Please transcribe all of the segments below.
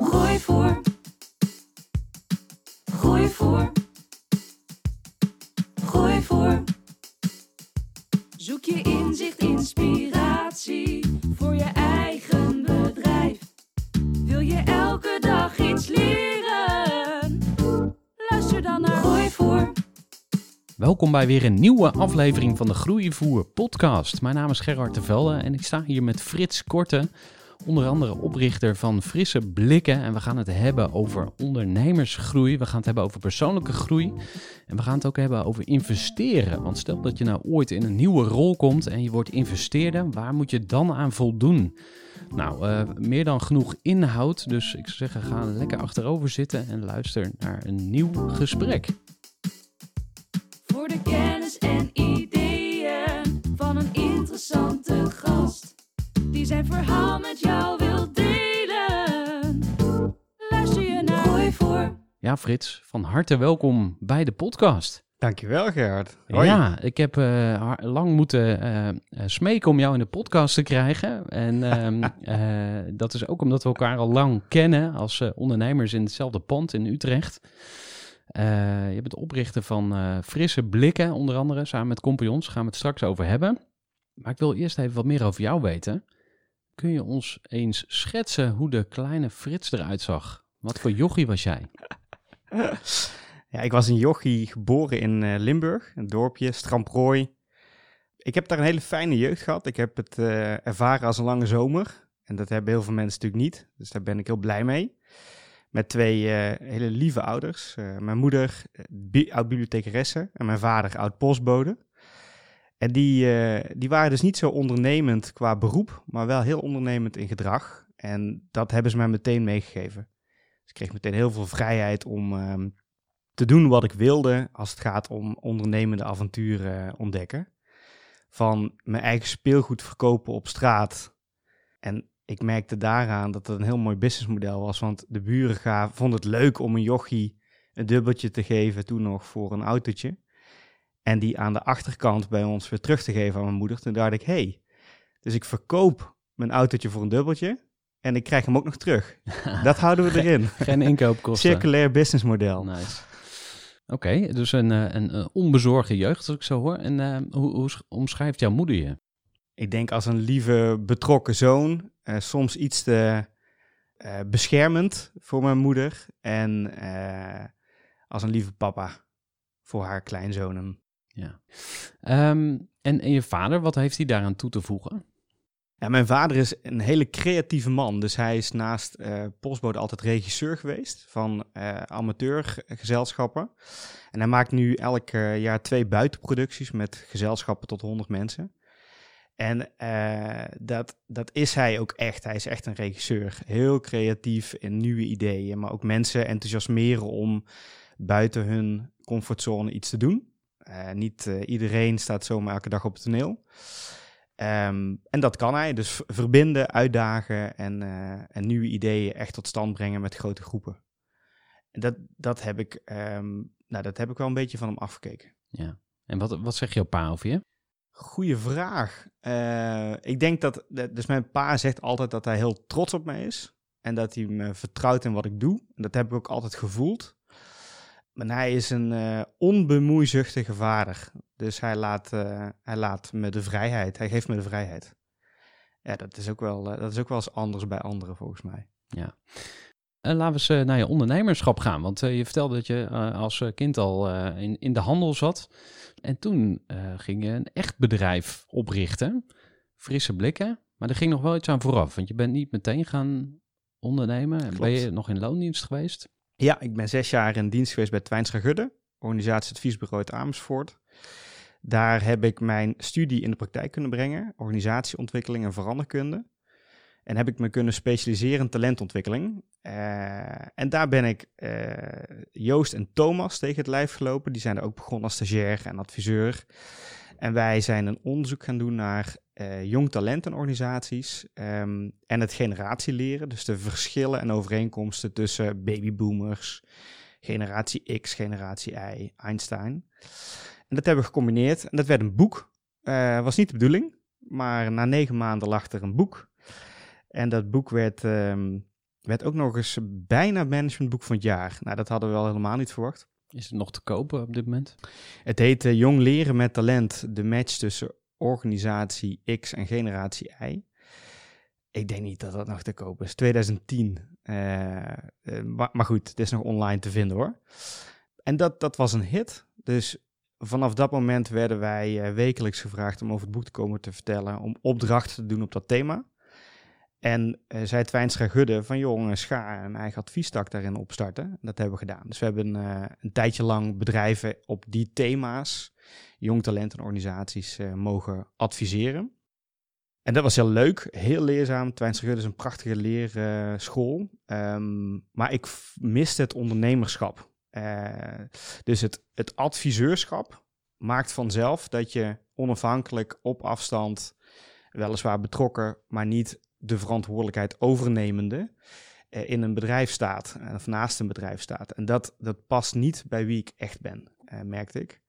Groeivoer. Groeivoer. Groeivoer. Zoek je inzicht, inspiratie voor je eigen bedrijf. Wil je elke dag iets leren? Luister dan naar Groeivoer. Welkom bij weer een nieuwe aflevering van de Groeivoer podcast. Mijn naam is Gerard de Velde en ik sta hier met Frits Korte, onder andere oprichter van Frisse Blikken. En we gaan het hebben over ondernemersgroei, we gaan het hebben over persoonlijke groei en we gaan het ook hebben over investeren. Want stel dat je nou ooit in een nieuwe rol komt en je wordt investeerder, waar moet je dan aan voldoen? Nou, eh, meer dan genoeg inhoud, dus ik zou zeggen ga lekker achterover zitten en luister naar een nieuw gesprek. Voor de kennis en ideeën van een interessante gast. Die zijn verhaal met jou wil delen. Luister je naar Groeivoer. Ja, Frits, van harte welkom bij de podcast. Dankjewel Gerard. Hoi. Ja, ik heb eh, lang moeten eh, eh, smeken om jou in de podcast te krijgen. En ehm, eh, dat is ook omdat we elkaar al lang kennen als ondernemers in hetzelfde pand in Utrecht. Eh, je bent de oprichter van eh, Frisse Blikken, onder andere, samen met compagnons. Daar gaan we het straks over hebben. Maar ik wil eerst even wat meer over jou weten. Kun je ons eens schetsen hoe de kleine Frits eruit zag? Wat voor jochie was jij? Ja, ik was in jochie geboren in eh, Limburg, een dorpje, Stramprooi. Ik heb daar een hele fijne jeugd gehad. Ik heb het eh, ervaren als een lange zomer. En dat hebben heel veel mensen natuurlijk niet. Dus daar ben ik heel blij mee. Met twee eh, hele lieve ouders. Mijn moeder, bi- oud-bibliothecaresse, en mijn vader, oud-postbode. En die, eh, die waren dus niet zo ondernemend qua beroep, maar wel heel ondernemend in gedrag. En dat hebben ze mij meteen meegegeven. Dus ik kreeg meteen heel veel vrijheid om ehm, te doen wat ik wilde als het gaat om ondernemende avonturen ontdekken. Van mijn eigen speelgoed verkopen op straat. En ik merkte daaraan dat het een heel mooi businessmodel was. Want de buren gaven, vonden het leuk om een jochie een dubbeltje te geven, toen nog voor een autootje. En die aan de achterkant bij ons weer terug te geven aan mijn moeder. Toen dacht ik, hé, hey, dus ik verkoop mijn autootje voor een dubbeltje. En ik krijg hem ook nog terug. Dat houden we erin. Geen inkoopkosten. Circulair businessmodel. Nice. Oké, dus een, eh, een, een onbezorgde jeugd, als ik zo hoor. En eh, hoe, hoe sch- omschrijft jouw moeder je? Ik denk als een lieve, betrokken zoon. eh, soms iets te eh, beschermend voor mijn moeder. En eh, als een lieve papa voor haar kleinzonen. Ja. Ehm, en, en je vader, wat heeft hij daaraan toe te voegen? Ja, mijn vader is een hele creatieve man. Dus hij is naast eh postbode altijd regisseur geweest van eh amateurgezelschappen. En hij maakt nu elk eh, jaar twee buitenproducties met gezelschappen tot 100 mensen. En dat, dat is hij ook echt. Hij is echt een regisseur. Heel creatief in nieuwe ideeën, maar ook mensen enthousiasmeren om buiten hun comfortzone iets te doen. Eh, niet eh, iedereen staat zomaar elke dag op het toneel. Ehm, en dat kan hij. Dus verbinden, uitdagen en, eh, en nieuwe ideeën echt tot stand brengen met grote groepen. En dat, dat, heb ik, ehm, nou, dat heb ik wel een beetje van hem afgekeken. Ja. En wat, wat zegt jouw pa over je? Goeie vraag. Ik denk dat, dat- dus mijn pa zegt altijd dat hij heel trots op mij is. En dat hij me vertrouwt in wat ik doe. En dat heb ik ook altijd gevoeld. Maar hij is een eh, onbemoeizuchtige vader. Dus hij laat, eh, hij laat me de vrijheid. Hij geeft me de vrijheid. Ja, dat is ook wel, eh, dat is ook wel eens anders bij anderen volgens mij. Ja. Eh, laten we eens naar je ondernemerschap gaan. Want je vertelde dat je als kind al in, in de handel zat. En toen ging je een echt bedrijf oprichten. Frisse blikken. Maar er ging nog wel iets aan vooraf. Want je bent niet meteen gaan ondernemen. En Ben je nog in loondienst geweest? Ja, ik ben zes jaar in dienst geweest bij Twijnstra Gudde, organisatieadviesbureau uit Amersfoort. Daar heb ik mijn studie in de praktijk kunnen brengen, organisatieontwikkeling en veranderkunde. En heb ik me kunnen specialiseren in talentontwikkeling. Eh, en daar ben ik eh, Joost en Thomas tegen het lijf gelopen. Die zijn er ook begonnen als stagiair en adviseur. En wij zijn een onderzoek gaan doen naar eh, jong talentenorganisaties ehm, en het generatieleren. Dus de verschillen en overeenkomsten tussen babyboomers, generatie X, generatie Y, Einstein. En dat hebben we gecombineerd en dat werd een boek. Eh was niet de bedoeling, maar na negen maanden lag er een boek. En dat boek werd, ehm, werd ook nog eens bijna managementboek van het jaar. Nou, dat hadden we wel helemaal niet verwacht. Is het nog te kopen op dit moment? Het heet eh, Jong leren met talent, de match tussen organisatie X en generatie Y. Ik denk niet dat dat nog te kopen is. 2010. Eh, eh, maar, goed, het is nog online te vinden hoor. En dat, dat was een hit. Dus vanaf dat moment werden wij wekelijks gevraagd om over het boek te komen te vertellen. Om opdrachten te doen op dat thema. En eh, zei Twijnstra Gudde van jongens, ga een eigen adviestak daarin opstarten. Dat hebben we gedaan. Dus we hebben eh, een tijdje lang bedrijven op die thema's, jong talent en organisaties, eh, mogen adviseren. En dat was heel leuk, heel leerzaam. Twijnstra Gudde is een prachtige leerschool. Ehm, maar ik miste het ondernemerschap. Dus het, het adviseurschap maakt vanzelf dat je onafhankelijk op afstand, weliswaar betrokken, maar niet de verantwoordelijkheid overnemende, eh, in een bedrijf staat, eh, of naast een bedrijf staat. En dat, dat past niet bij wie ik echt ben, eh, merkte ik.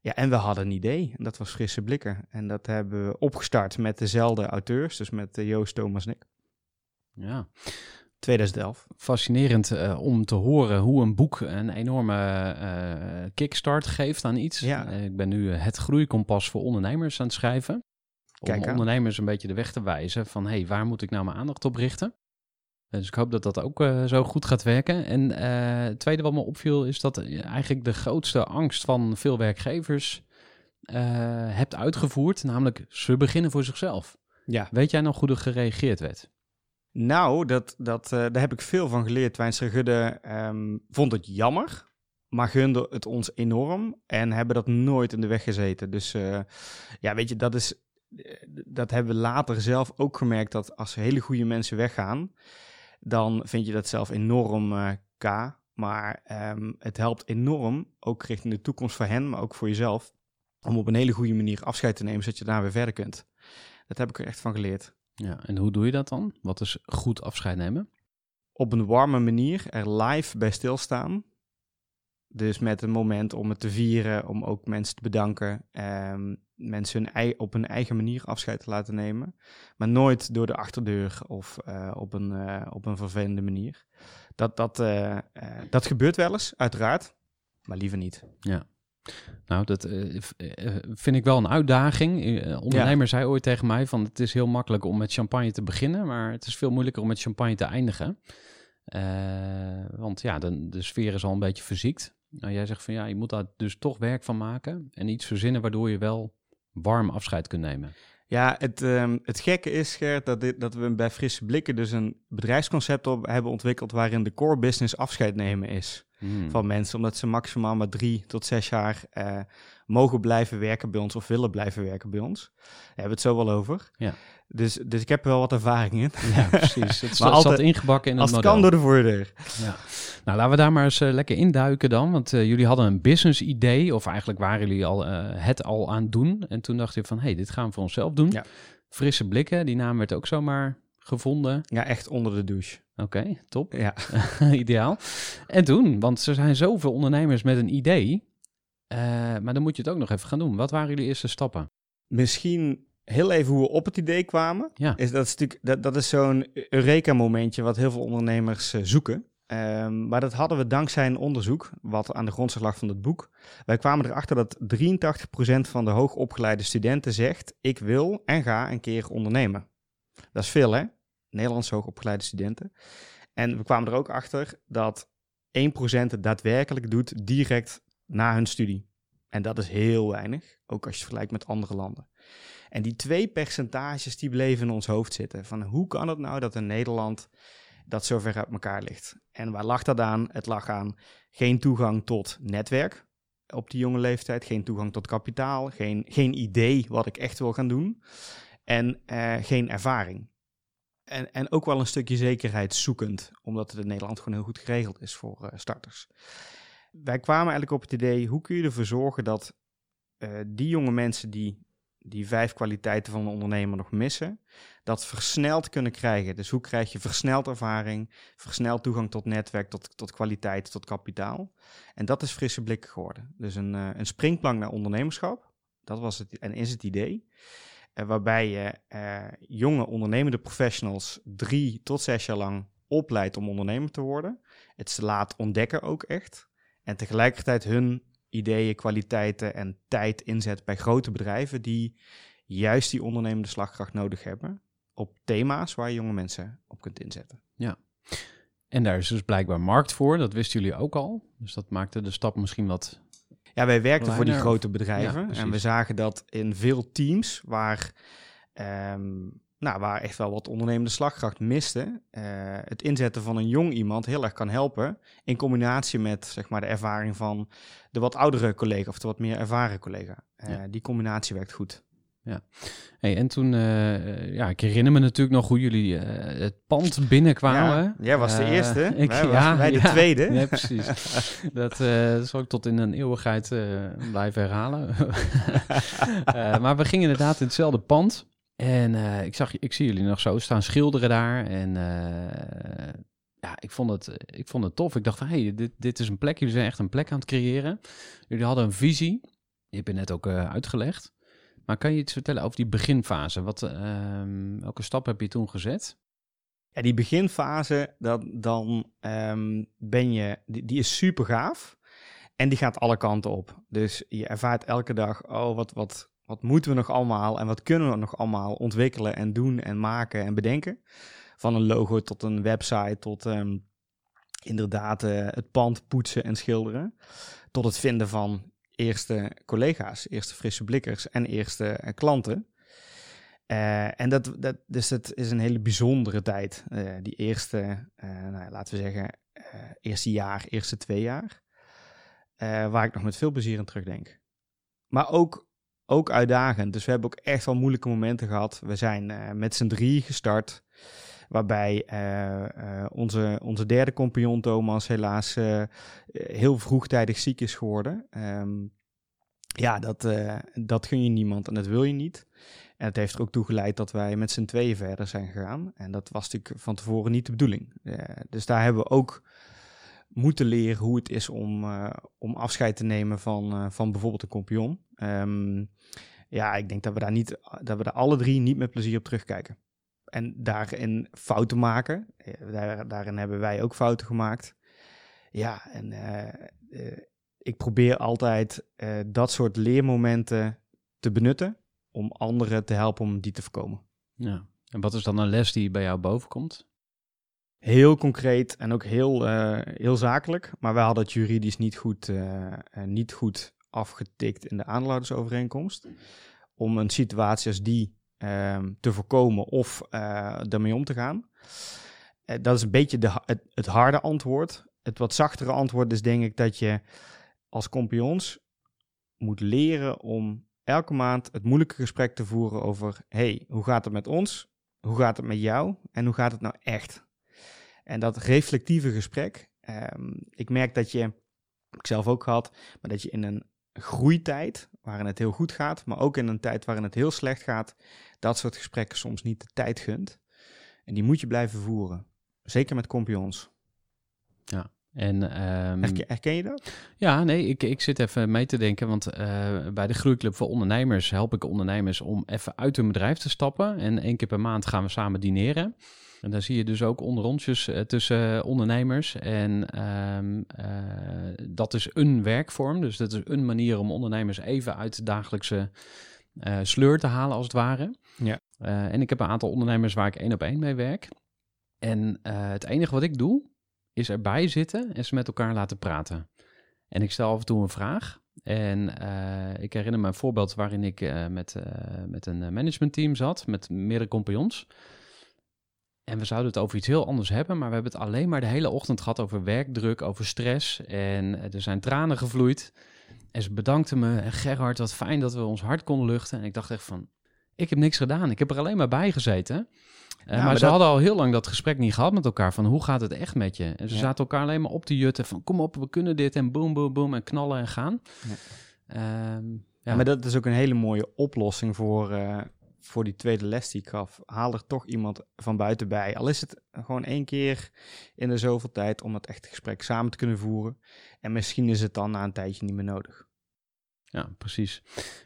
Ja, en we hadden een idee, en dat was Frisse Blikken. En dat hebben we opgestart met dezelfde auteurs, dus met Joost, Thomas en ik. Ja. 2011. Fascinerend om te horen hoe een boek een enorme kickstart geeft aan iets. Ja. Ik ben nu het groeikompas voor ondernemers aan het schrijven. Om ondernemers een beetje de weg te wijzen van hey, waar moet ik nou mijn aandacht op richten? Eh, Dus ik hoop dat dat ook eh, zo goed gaat werken. En eh, het tweede wat me opviel is dat eigenlijk de grootste angst van veel werkgevers hebt uitgevoerd. Namelijk, ze beginnen voor zichzelf. Ja. Weet jij nog hoe er gereageerd werd? Nou, dat, dat, daar heb ik veel van geleerd. Twijnstra Gudde ehm, vond het jammer, maar gunde het ons enorm. En hebben dat nooit in de weg gezeten. Dus ja, weet je, dat is... eh, Dat hebben we later zelf ook gemerkt, dat als hele goede mensen weggaan, dan vind je dat zelf enorm eh K. Maar ehm, het helpt enorm, ook richting de toekomst voor hen, maar ook voor jezelf, om op een hele goede manier afscheid te nemen, zodat je daarna weer verder kunt. Dat heb ik er echt van geleerd. Ja, en hoe doe je dat dan? Wat is goed afscheid nemen? op een warme manier er live bij stilstaan. Dus met een moment om het te vieren, om ook mensen te bedanken. ehm, mensen hun ei- op hun eigen manier afscheid te laten nemen. Maar nooit door de achterdeur of eh, op, een, eh, op een vervelende manier. Dat, dat, eh, dat gebeurt wel eens, uiteraard. Maar liever niet. Nou, dat vind ik wel een uitdaging. Ondernemer zei ooit tegen mij van het is heel makkelijk om met champagne te beginnen, maar het is veel moeilijker om met champagne te eindigen. Want ja, de, de sfeer is al een beetje verziekt. Nou, jij zegt van ja, je moet daar dus toch werk van maken en iets verzinnen waardoor je wel warm afscheid kunt nemen. Ja, het, ehm, het gekke is, Gert, dat, dit, dat we bij Frisse Blikken dus een bedrijfsconcept op, hebben ontwikkeld waarin de core business afscheid nemen is. Hmm. van mensen, omdat ze maximaal maar drie tot zes jaar eh, mogen blijven werken bij ons of willen blijven werken bij ons. Daar hebben we het zo wel over. Ja. Dus, dus ik heb er wel wat ervaring in. Ja, precies. Het Maar zat altijd- ingebakken in Als het model. kan door de voordeur. Ja. Nou, laten we daar maar eens eh, lekker induiken dan. Want eh, jullie hadden een business idee, of eigenlijk waren jullie al, het al aan het doen. En toen dacht je van, hé, hey, dit gaan we voor onszelf doen. Ja. Frisse blikken, die naam werd ook zomaar gevonden. Ja, echt onder de douche. Oké, top. Ja. Ideaal. En toen, want er zijn zoveel ondernemers met een idee. eh, maar dan moet je het ook nog even gaan doen. Wat waren jullie eerste stappen? Misschien heel even hoe we op het idee kwamen. Ja. Is dat, is natuurlijk, dat, dat is zo'n Eureka-momentje wat heel veel ondernemers eh, zoeken. Ehm, maar dat hadden we dankzij een onderzoek, wat aan de grondslag lag van het boek. Wij kwamen erachter dat 83% van de hoogopgeleide studenten zegt: Ik wil en ga een keer ondernemen. Dat is veel, hè? Nederlandse hoogopgeleide studenten. En we kwamen er ook achter dat 1% het daadwerkelijk doet direct na hun studie. En dat is heel weinig, ook als je het vergelijkt met andere landen. En die twee percentages die bleven in ons hoofd zitten. Van hoe kan het nou dat in Nederland dat zo ver uit elkaar ligt? En waar lag dat aan? Het lag aan geen toegang tot netwerk op die jonge leeftijd, geen toegang tot kapitaal, geen, geen idee wat ik echt wil gaan doen en eh, geen ervaring. En, en ook wel een stukje zekerheid zoekend, omdat het in Nederland gewoon heel goed geregeld is voor eh, starters. Wij kwamen eigenlijk op het idee, hoe kun je ervoor zorgen dat eh, die jonge mensen die die vijf kwaliteiten van een ondernemer nog missen, dat versneld kunnen krijgen. Dus hoe krijg je versneld ervaring, versneld toegang tot netwerk, tot, tot kwaliteit, tot kapitaal. En dat is frisse blik geworden. Dus een, uh, een springplank naar ondernemerschap, dat was het en is het idee. Uh, waarbij je uh, jonge ondernemende professionals drie tot zes jaar lang opleidt om ondernemer te worden. Het ze laat ontdekken ook echt. En tegelijkertijd hun ideeën, kwaliteiten en tijd inzet bij grote bedrijven die juist die ondernemende slagkracht nodig hebben op thema's waar je jonge mensen op kunt inzetten. Ja. En daar is dus blijkbaar markt voor, dat wisten jullie ook al. Dus dat maakte de stap misschien wat. Ja, wij werkten voor die grote bedrijven ja, en we zagen dat in veel teams waar um, nou, waar echt wel wat ondernemende slagkracht miste, uh, het inzetten van een jong iemand heel erg kan helpen. In combinatie met zeg maar, de ervaring van de wat oudere collega of de wat meer ervaren collega. Uh, ja. Die combinatie werkt goed. Ja, hey, en toen, uh, ja, ik herinner me natuurlijk nog hoe jullie het pand binnenkwamen. Ja, jij was de eerste, ik, wij, ja, wij de ja, tweede. Ja, precies. dat zal ik tot in een eeuwigheid blijven herhalen. maar we gingen inderdaad in hetzelfde pand. En ik, zag, ik zie jullie nog zo staan schilderen daar. En ja, ik vond, het, ik vond het tof. Ik dacht van, hey, dit, dit is een plek. Jullie zijn echt een plek aan het creëren. Jullie hadden een visie. Je hebt het net ook uitgelegd. Maar kan je iets vertellen over die beginfase? Wat, ehm, welke stap heb je toen gezet? Ja, die beginfase, dat, dan um, ben je, die, is super gaaf. En die gaat alle kanten op. Dus je ervaart elke dag, oh, wat, wat, wat moeten we nog allemaal en wat kunnen we nog allemaal ontwikkelen en doen en maken en bedenken? Van een logo tot een website, tot um, inderdaad uh, het pand poetsen en schilderen. Tot het vinden van eerste collega's, eerste frisse blikkers en eerste uh, klanten. Uh, en dat, dat, dus het is een hele bijzondere tijd. die eerste, nou, laten we zeggen, eerste jaar, eerste twee jaar. waar ik nog met veel plezier aan terugdenk. Maar ook ook uitdagend. Dus we hebben ook echt wel moeilijke momenten gehad. We zijn met z'n drie gestart. Waarbij uh, uh, onze, onze derde compagnon Thomas helaas heel vroegtijdig ziek is geworden. Um, ja, dat, dat gun je niemand en dat wil je niet. En het heeft er ook toe geleid dat wij met z'n tweeën verder zijn gegaan. En dat was natuurlijk van tevoren niet de bedoeling. dus daar hebben we ook moeten leren hoe het is om, om afscheid te nemen van, van bijvoorbeeld een compagnon. Um, ja, ik denk dat we daar niet, dat we daar alle drie niet met plezier op terugkijken. En daarin fouten maken. Daar, daarin hebben wij ook fouten gemaakt. Ja, en uh, uh, ik probeer altijd uh, dat soort leermomenten te benutten om anderen te helpen om die te voorkomen. Ja. En wat is dan een les die bij jou bovenkomt? Heel concreet en ook heel, heel zakelijk. Maar wij hadden het juridisch niet goed, niet goed afgetikt in de aandeelhoudersovereenkomst. Om een situatie als die um, te voorkomen of uh, ermee om te gaan. Uh, dat is een beetje de, het, het, harde antwoord. Het wat zachtere antwoord is denk ik dat je als kompions moet leren om elke maand het moeilijke gesprek te voeren over... hey, hoe gaat het met ons? Hoe gaat het met jou? En hoe gaat het nou echt? En dat reflectieve gesprek, um, ik merk dat je, ik zelf ook gehad, maar dat je in een groeitijd, waarin het heel goed gaat, maar ook in een tijd waarin het heel slecht gaat, dat soort gesprekken soms niet de tijd gunt. En die moet je blijven voeren. Zeker met compagnons. Ja. En, um, herken, herken, je dat? Ja, nee, ik, ik zit even mee te denken, want uh, bij de Groeiclub voor Ondernemers help ik ondernemers om even uit hun bedrijf te stappen. En één keer per maand gaan we samen dineren. En daar zie je dus ook onderrondjes uh, tussen ondernemers. En um, uh, dat is een werkvorm. Dus dat is een manier om ondernemers even uit de dagelijkse uh, sleur te halen, als het ware. Ja. en ik heb een aantal ondernemers waar ik één op één mee werk. En eh, het enige wat ik doe, is erbij zitten en ze met elkaar laten praten. En ik stel af en toe een vraag. En eh, ik herinner me een voorbeeld waarin ik eh, met, eh, met een managementteam zat, met meerdere compagnons. En we zouden het over iets heel anders hebben, maar we hebben het alleen maar de hele ochtend gehad over werkdruk, over stress. En er zijn tranen gevloeid. En ze bedankten me. En Gerhard, wat fijn dat we ons hart konden luchten. En ik dacht echt van, ik heb niks gedaan. Ik heb er alleen maar bij gezeten. Uh, Ja, maar, maar ze dat- hadden al heel lang dat gesprek niet gehad met elkaar. Van hoe gaat het echt met je? En ze Ja. zaten elkaar alleen maar op te jutten. Van kom op, we kunnen dit. En boom, boom, boom. En knallen en gaan. Ja. Ehm, ja. Ja. Maar dat is ook een hele mooie oplossing voor, eh, voor die tweede les die ik gaf. Haal er toch iemand van buiten bij. Al is het gewoon één keer in de zoveel tijd om dat echte gesprek samen te kunnen voeren. En misschien is het dan na een tijdje niet meer nodig. Ja, precies.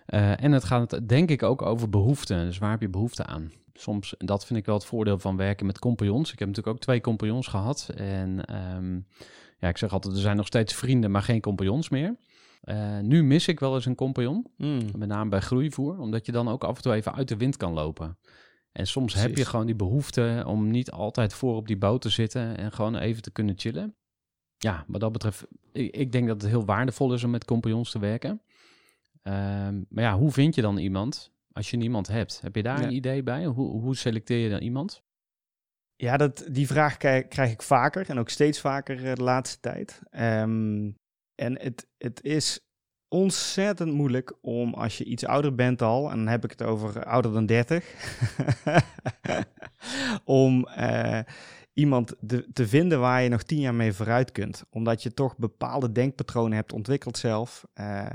Eh, en het gaat denk ik ook over behoeften. Dus waar heb je behoefte aan? Soms, dat vind ik wel het voordeel van werken met compagnons. Ik heb natuurlijk ook twee compagnons gehad. En ehm, ja, ik zeg altijd, er zijn nog steeds vrienden, maar geen compagnons meer. Eh, nu mis ik wel eens een compagnon, met name bij groeivoer, omdat je dan ook af en toe even uit de wind kan lopen. En soms heb je gewoon die behoefte om niet altijd voor op die boot te zitten en gewoon even te kunnen chillen. Ja, wat dat betreft, ik, ik denk dat het heel waardevol is om met compagnons te werken. Ehm, maar ja, hoe vind je dan iemand als je niemand hebt? Heb je daar Ja. een idee bij? Hoe, hoe selecteer je dan iemand? Ja, dat, die vraag krijg, krijg ik vaker en ook steeds vaker eh, de laatste tijd. Ehm, en het, het is ontzettend moeilijk om als je iets ouder bent al, en dan heb ik het over ouder dan 30, om eh, iemand te vinden waar je nog tien jaar mee vooruit kunt. Omdat je toch bepaalde denkpatronen hebt ontwikkeld zelf. Eh,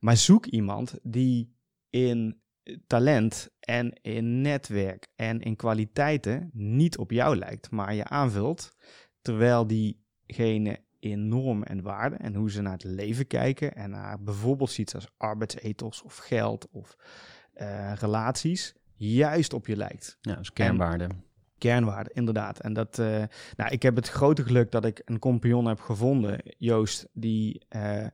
maar zoek iemand die in talent en in netwerk en in kwaliteiten niet op jou lijkt, maar je aanvult, terwijl diegene in normen en waarden en hoe ze naar het leven kijken en naar bijvoorbeeld iets als arbeidsethos of geld of eh, relaties, juist op je lijkt. Ja, dat is kernwaarde. Kernwaarden, inderdaad. En dat, eh, nou, ik heb het grote geluk dat ik een compagnon heb gevonden, Joost, die, eh,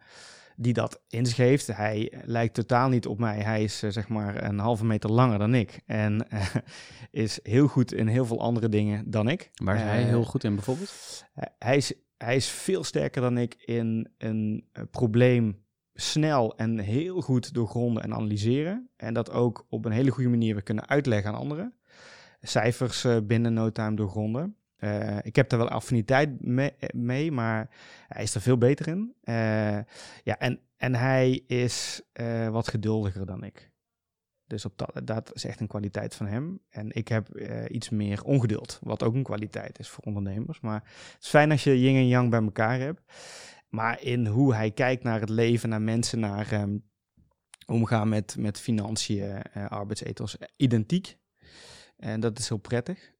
die dat in zich heeft. Hij lijkt totaal niet op mij. Hij is zeg maar een halve meter langer dan ik. En is heel goed in heel veel andere dingen dan ik. Waar is hij heel goed in bijvoorbeeld? hij is, hij is veel sterker dan ik in een eh, probleem snel en heel goed doorgronden en analyseren. En dat ook op een hele goede manier weer kunnen uitleggen aan anderen. Cijfers eh, binnen no time doorgronden. Eh, ik heb daar wel affiniteit mee, maar hij is er veel beter in. Ja, en, en hij is wat geduldiger dan ik. Dus op dat, dat is echt een kwaliteit van hem. En ik heb eh, iets meer ongeduld, wat ook een kwaliteit is voor ondernemers. Maar het is fijn als je yin en yang bij elkaar hebt. Maar in hoe hij kijkt naar het leven, naar mensen, naar ehm, omgaan met, met financiën, eh arbeidsethos, eh, identiek. En dat is heel prettig.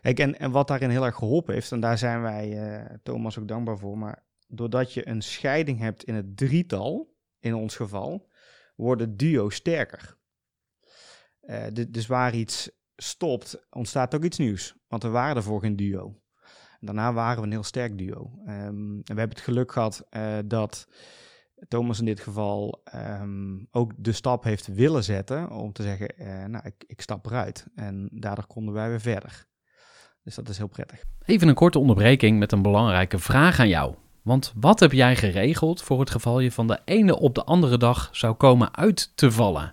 Kijk, en, en wat daarin heel erg geholpen heeft, en daar zijn wij Thomas ook dankbaar voor, maar doordat je een scheiding hebt in het drietal, in ons geval, wordt het duo sterker. Eh, du- dus waar iets stopt, ontstaat ook iets nieuws. Want we waren ervoor geen duo. En daarna waren we een heel sterk duo. Ehm, en we hebben het geluk gehad eh, dat Thomas in dit geval ehm, ook de stap heeft willen zetten om te zeggen, eh, nou, ik, ik stap eruit. En daardoor konden wij weer verder. Dus dat is heel prettig. Even een korte onderbreking met een belangrijke vraag aan jou. Want wat heb jij geregeld voor het geval je van de ene op de andere dag zou komen uit te vallen?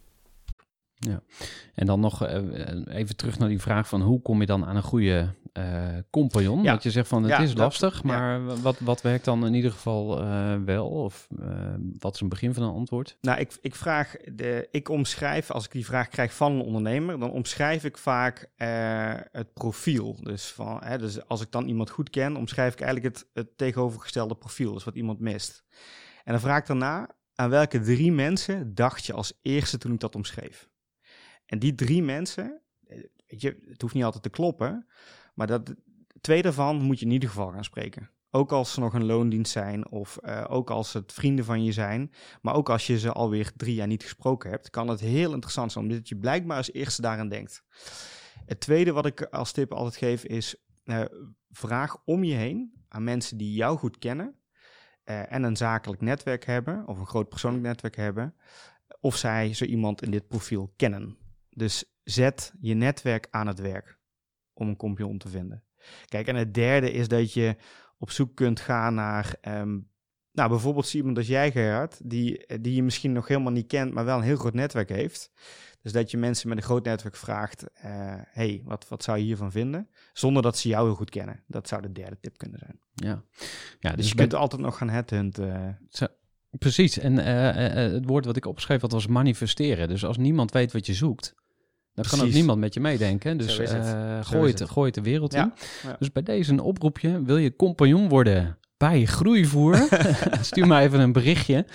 Ja. En dan nog eh, even terug naar die vraag van hoe kom je dan aan een goede eh, compagnon. Ja. Dat je zegt van het Ja, is dat- lastig, ja. maar wat, wat werkt dan in ieder geval eh, wel? Of eh, wat is een begin van een antwoord? Nou, ik, ik vraag, de, ik omschrijf, als ik die vraag krijg van een ondernemer, dan omschrijf ik vaak eh, het profiel. Dus, van, hè, dus als ik dan iemand goed ken, omschrijf ik eigenlijk het, het tegenovergestelde profiel, dus wat iemand mist. En dan vraag ik daarna, aan welke drie mensen dacht je als eerste toen ik dat omschreef? En die drie mensen, eh, weet je, het hoeft niet altijd te kloppen, maar dat, twee daarvan moet je in ieder geval gaan spreken. Ook als ze nog een loondienst zijn of eh, ook als het vrienden van je zijn. Maar ook als je ze alweer drie jaar niet gesproken hebt, kan het heel interessant zijn, omdat je blijkbaar als eerste daaraan denkt. Het tweede wat ik als tip altijd geef is, eh, vraag om je heen aan mensen die jou goed kennen en een zakelijk netwerk hebben, of een groot persoonlijk netwerk hebben, of zij zo iemand in dit profiel kennen. Dus zet je netwerk aan het werk om een compagnon te vinden. Kijk, en het derde is dat je op zoek kunt gaan naar, ehm, nou bijvoorbeeld iemand als jij Gerard, die, die je misschien nog helemaal niet kent, maar wel een heel groot netwerk heeft. Dus dat je mensen met een groot netwerk vraagt, eh, hey, wat, wat zou je hiervan vinden? Zonder dat ze jou heel goed kennen. Dat zou de derde tip kunnen zijn. Ja, ja Dus, dus je kunt altijd nog gaan headhunten. Precies. En eh, eh, eh, het woord wat ik opschreef, dat was manifesteren. Dus als niemand weet wat je zoekt, dan kan ook niemand met je meedenken. Dus het. gooi, het, gooi het de wereld Ja, in. ja. Dus bij deze een oproepje. Wil je compagnon worden bij Groeivoer? Stuur mij even een berichtje.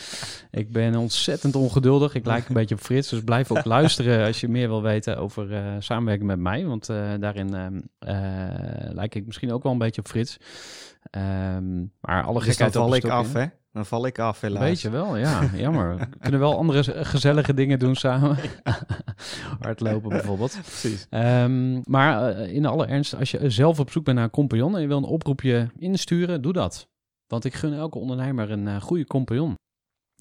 Ik ben ontzettend ongeduldig. Ik lijk een beetje op Frits. Dus blijf ook luisteren als je meer wil weten over eh, samenwerken met mij. Want daarin ehm, eh, lijk ik misschien ook wel een beetje op Frits. Ehm, maar alle Dus een ik af, hè? Dan val ik af, helaas. Weet je wel, ja. Jammer. We kunnen wel andere gezellige dingen doen samen. Hardlopen bijvoorbeeld. Precies. Ehm, maar eh, in alle ernst, als je zelf op zoek bent naar een compagnon en je wil een oproepje insturen, doe dat. Want ik gun elke ondernemer een eh, goede compagnon.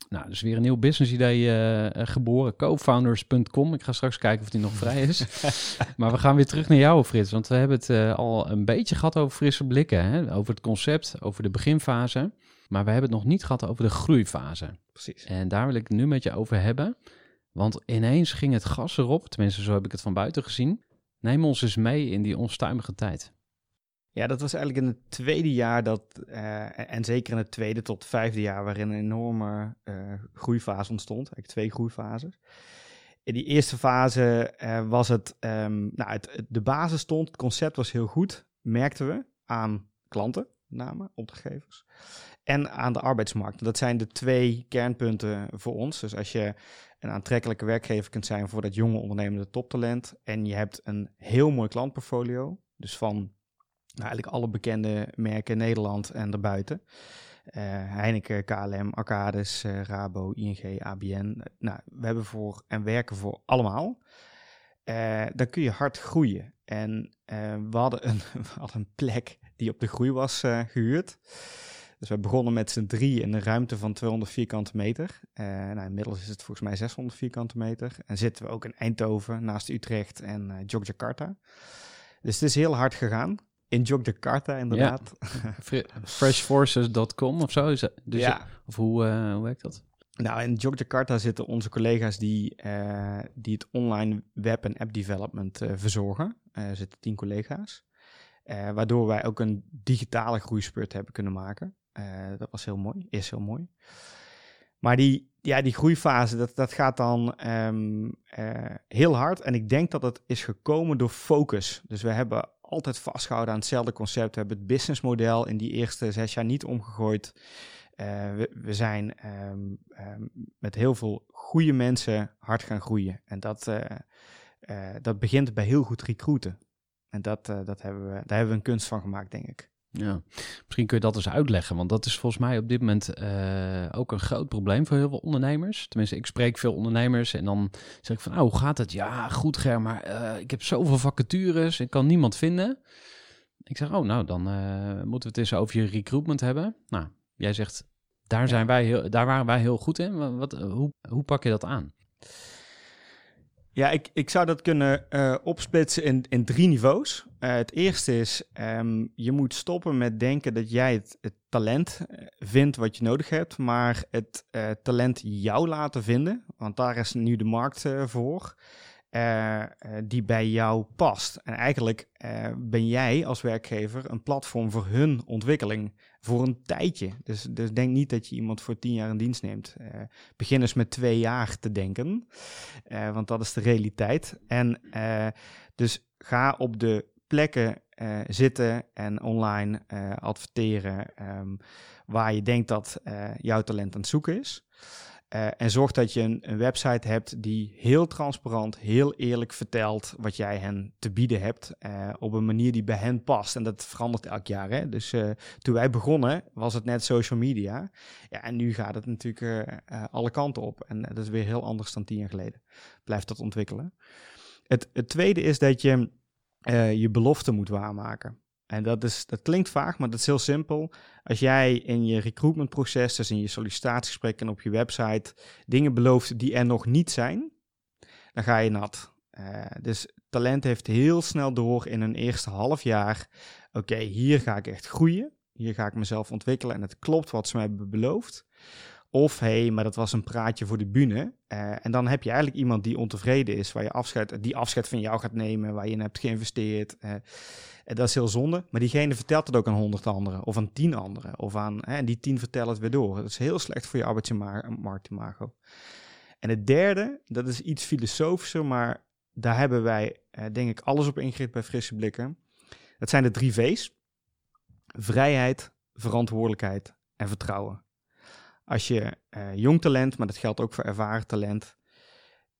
Nou, dus weer een nieuw business idee eh, geboren. Cofounders.com. Ik ga straks kijken of die nog vrij is. maar we gaan weer terug naar jou, Frits. Want we hebben het al een beetje gehad over frisse blikken. Hè? Over het concept, over de beginfase. Maar we hebben het nog niet gehad over de groeifase. Precies. En daar wil ik het nu met je over hebben. Want ineens ging het gas erop. Tenminste, zo heb ik het van buiten gezien. Neem ons eens mee in die onstuimige tijd. Ja, dat was eigenlijk in het tweede jaar dat, eh, en zeker in het tweede tot vijfde jaar, waarin een enorme eh, groeifase ontstond. Eigenlijk twee groeifases. In die eerste fase eh, was het, ehm, nou, het, het- de basis stond, het concept was heel goed, merkten we aan klanten, met name opdrachtgevers, en aan de arbeidsmarkt. Dat zijn de twee kernpunten voor ons. Dus als je een aantrekkelijke werkgever kunt zijn voor dat jonge ondernemende toptalent, en je hebt een heel mooi klantportfolio, dus van nou, eigenlijk alle bekende merken in Nederland en daarbuiten. Eh, Heineken, KLM, Arcadis, eh, Rabo, ING, ABN. Nou, we hebben voor en werken voor allemaal. Eh, dan kun je hard groeien. En we, hadden een, we hadden een plek die op de groei was eh, gehuurd. Dus we begonnen met z'n drie in een ruimte van 200 vierkante meter. Eh, nou, inmiddels is het volgens mij 600 vierkante meter. En zitten we ook in Eindhoven, naast Utrecht en eh Yogyakarta. Dus het is heel hard gegaan. In Yogyakarta inderdaad. Fre- Freshforces.com of zo? Is dat, dus ja. Of hoe, hoe werkt dat? Nou, in Yogyakarta zitten onze collega's die, die het online web- en app development verzorgen. Er zitten tien collega's. Eh, waardoor wij ook een digitale groeispurt hebben kunnen maken. Eh, dat was heel mooi, is heel mooi. Maar die, ja, die groeifase, dat, dat gaat dan ehm, eh, heel hard. En ik denk dat het is gekomen door focus. Dus we hebben altijd vastgehouden aan hetzelfde concept. We hebben het businessmodel in die eerste zes jaar niet omgegooid. We, zijn ehm, ehm, met heel veel goede mensen hard gaan groeien. En dat, dat begint bij heel goed recruiten. En dat, eh, dat hebben we, daar hebben we een kunst van gemaakt, denk ik. Ja, misschien kun je dat eens uitleggen, want dat is volgens mij op dit moment eh, ook een groot probleem voor heel veel ondernemers. Tenminste, ik spreek veel ondernemers en dan zeg ik van, oh, hoe gaat het? Ja, goed Ger, maar eh, ik heb zoveel vacatures, ik kan niemand vinden. Ik zeg, oh, nou, dan moeten we het eens over je recruitment hebben. Nou, jij zegt, daar, zijn wij heel, daar waren wij heel goed in. Wat, wat- hoe, hoe pak je dat aan? Ja, ik, ik zou dat kunnen eh, opsplitsen in, in drie niveaus. Eh, het eerste is, ehm, je moet stoppen met denken dat jij het, talent eh, vindt wat je nodig hebt, maar het talent jou laten vinden, want daar is nu de markt voor. die bij jou past. En eigenlijk ben jij als werkgever een platform voor hun ontwikkeling voor een tijdje. Dus, dus denk niet dat je iemand voor tien jaar in dienst neemt. Eh begin eens met twee jaar te denken, eh, want dat is de realiteit. En eh, dus ga op de plekken zitten en online adverteren ehm, waar je denkt dat jouw talent aan het zoeken is. Eh, en zorg dat je een, een website hebt die heel transparant, heel eerlijk vertelt wat jij hen te bieden hebt. eh, op een manier die bij hen past. En dat verandert elk jaar. Hè? Dus eh, toen wij begonnen was het net social media. Ja, en nu gaat het natuurlijk alle kanten op. En dat is weer heel anders dan tien jaar geleden. Blijft dat ontwikkelen. Het, het tweede is dat je je belofte moet waarmaken. En dat, is, dat klinkt vaag, maar dat is heel simpel. Als jij in je recruitmentproces, dus in je sollicitatiegesprekken en op je website, dingen belooft die er nog niet zijn, dan ga je nat. Eh, dus talent heeft heel snel door in een eerste half jaar, oké, hier ga ik echt groeien. Hier ga ik mezelf ontwikkelen en het klopt wat ze mij hebben beloofd. Of hé, hey, maar dat was een praatje voor de bühne. Eh, en dan heb je eigenlijk iemand die ontevreden is, waar je afscheid, die afscheid van jou gaat nemen, waar je in hebt geïnvesteerd. Eh, en dat is heel zonde. Maar diegene vertelt het ook aan honderd anderen, of aan tien anderen, of aan, hè, en die tien vertellen het weer door. Dat is heel slecht voor je arbeidsmarktimago. En het derde, dat is iets filosofischer, maar daar hebben wij, eh, denk ik, alles op ingericht bij Frisse Blikken. Dat zijn de drie V's. Vrijheid, verantwoordelijkheid en vertrouwen. Als je eh, jong talent, maar dat geldt ook voor ervaren talent,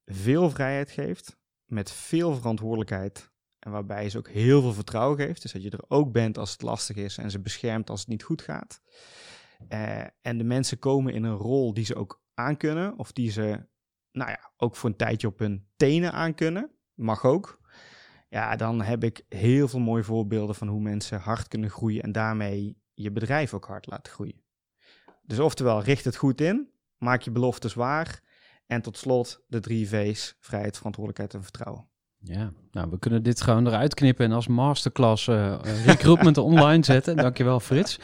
veel vrijheid geeft, met veel verantwoordelijkheid en waarbij ze ook heel veel vertrouwen geeft. Dus dat je er ook bent als het lastig is en ze beschermt als het niet goed gaat. Eh, en de mensen komen in een rol die ze ook aankunnen, of die ze, nou ja, ook voor een tijdje op hun tenen aankunnen. Mag ook. Ja, dan heb ik heel veel mooie voorbeelden van hoe mensen hard kunnen groeien en daarmee je bedrijf ook hard laten groeien. Dus oftewel, richt het goed in, maak je beloftes waar. En tot slot de drie V's, vrijheid, verantwoordelijkheid en vertrouwen. Ja, nou, we kunnen dit gewoon eruit knippen en als masterclass uh, recruitment online zetten. Dankjewel, Frits.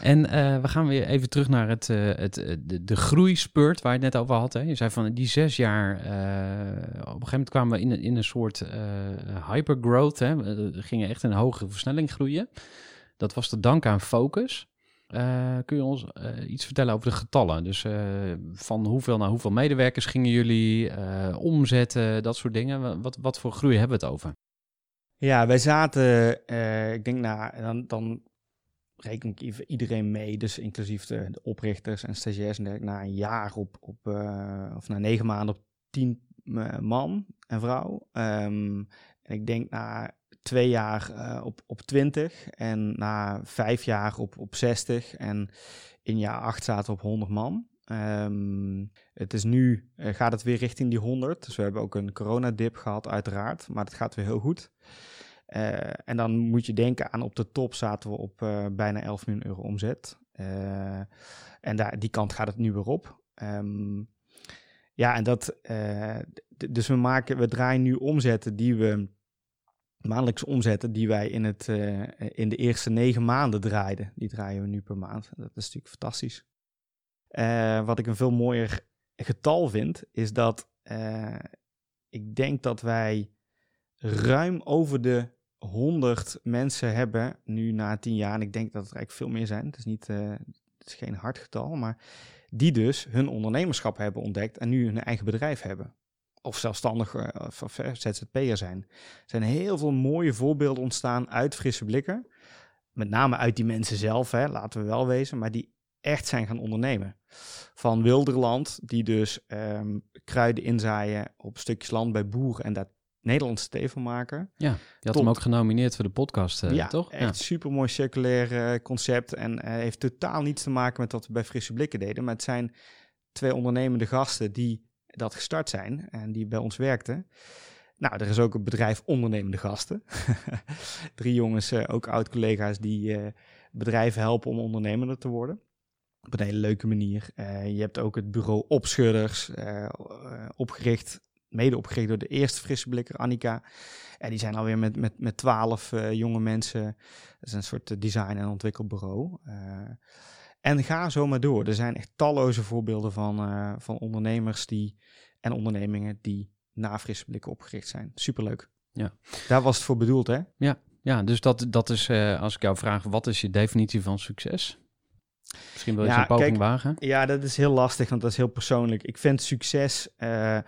En uh, we gaan weer even terug naar het, uh, het, de, de waar je het net over had. Hè? Je zei van die zes jaar, op een gegeven moment kwamen we in, in een soort hypergrowth. Hè? We gingen echt in een hogere versnelling groeien. Dat was te danken aan focus. Uh, kun je ons uh, iets vertellen over de getallen? Dus uh, van hoeveel naar hoeveel medewerkers gingen jullie, omzetten, dat soort dingen. Wat, wat voor groei hebben we het over? Ja, wij zaten, ik denk, nou, dan, dan reken ik iedereen mee, dus inclusief de, oprichters en stagiairs, en na een jaar op, op of na negen maanden op tien man en vrouw. Um, en ik denk na twee jaar uh, op, op 20 en na vijf jaar op, op 60 en in jaar acht zaten we op 100 man. Um, het is nu, uh, gaat het weer richting die 100. Dus we hebben ook een coronadip gehad uiteraard, maar het gaat weer heel goed. Uh, en dan moet je denken aan op de top zaten we op bijna 11 miljoen euro omzet. en daar, die kant gaat het nu weer op. Um, ja, en dat, dus we maken, we draaien nu omzetten die we maandelijkse omzetten die wij in, het, uh, in de eerste negen maanden draaiden. Die draaien we nu per maand. Dat is natuurlijk fantastisch. Uh, wat ik een veel mooier getal vind, is dat uh, ik denk dat wij ruim over de 100 mensen hebben nu na 10 jaar. En ik denk dat het eigenlijk veel meer zijn. Het is, niet, het is geen hard getal, maar die dus hun ondernemerschap hebben ontdekt en nu hun eigen bedrijf hebben of zelfstandig of, of ZZP'er zijn. Er zijn heel veel mooie voorbeelden ontstaan uit frisse blikken. Met name uit die mensen zelf, hè, laten we wel wezen, maar die echt zijn gaan ondernemen. Van Wilderland, die dus um, kruiden inzaaien op stukjes land bij boeren en daar Nederlandse thee van maken. Ja, je had Tot, hem ook genomineerd voor de podcast, uh, ja, toch? Echt ja, super mooi circulair uh, concept en uh, heeft totaal niets te maken met wat we bij Frisse Blikken deden. Maar het zijn twee ondernemende gasten die dat gestart zijn en die bij ons werkten. Nou, er is ook een bedrijf ondernemende gasten. Drie jongens, uh, ook oud-collega's, die uh, bedrijven helpen om ondernemender te worden. Op een hele leuke manier. Uh, je hebt ook het bureau Opschudders opgericht, mede opgericht door de eerste frisse blikker, Annika. En die zijn alweer met, met, met twaalf jonge mensen. Dat is een soort design- en ontwikkelbureau. En ga zo maar door. Er zijn echt talloze voorbeelden van, uh, van ondernemers die, en ondernemingen die na frisse blikken opgericht zijn. Superleuk. Ja. Daar was het voor bedoeld, hè? Ja, dus dat, dat is, eh, als ik jou vraag, wat is je definitie van succes? Misschien wil je Ja, een poging kijk, wagen. Ja, dat is heel lastig, want dat is heel persoonlijk. Ik vind succes. eh,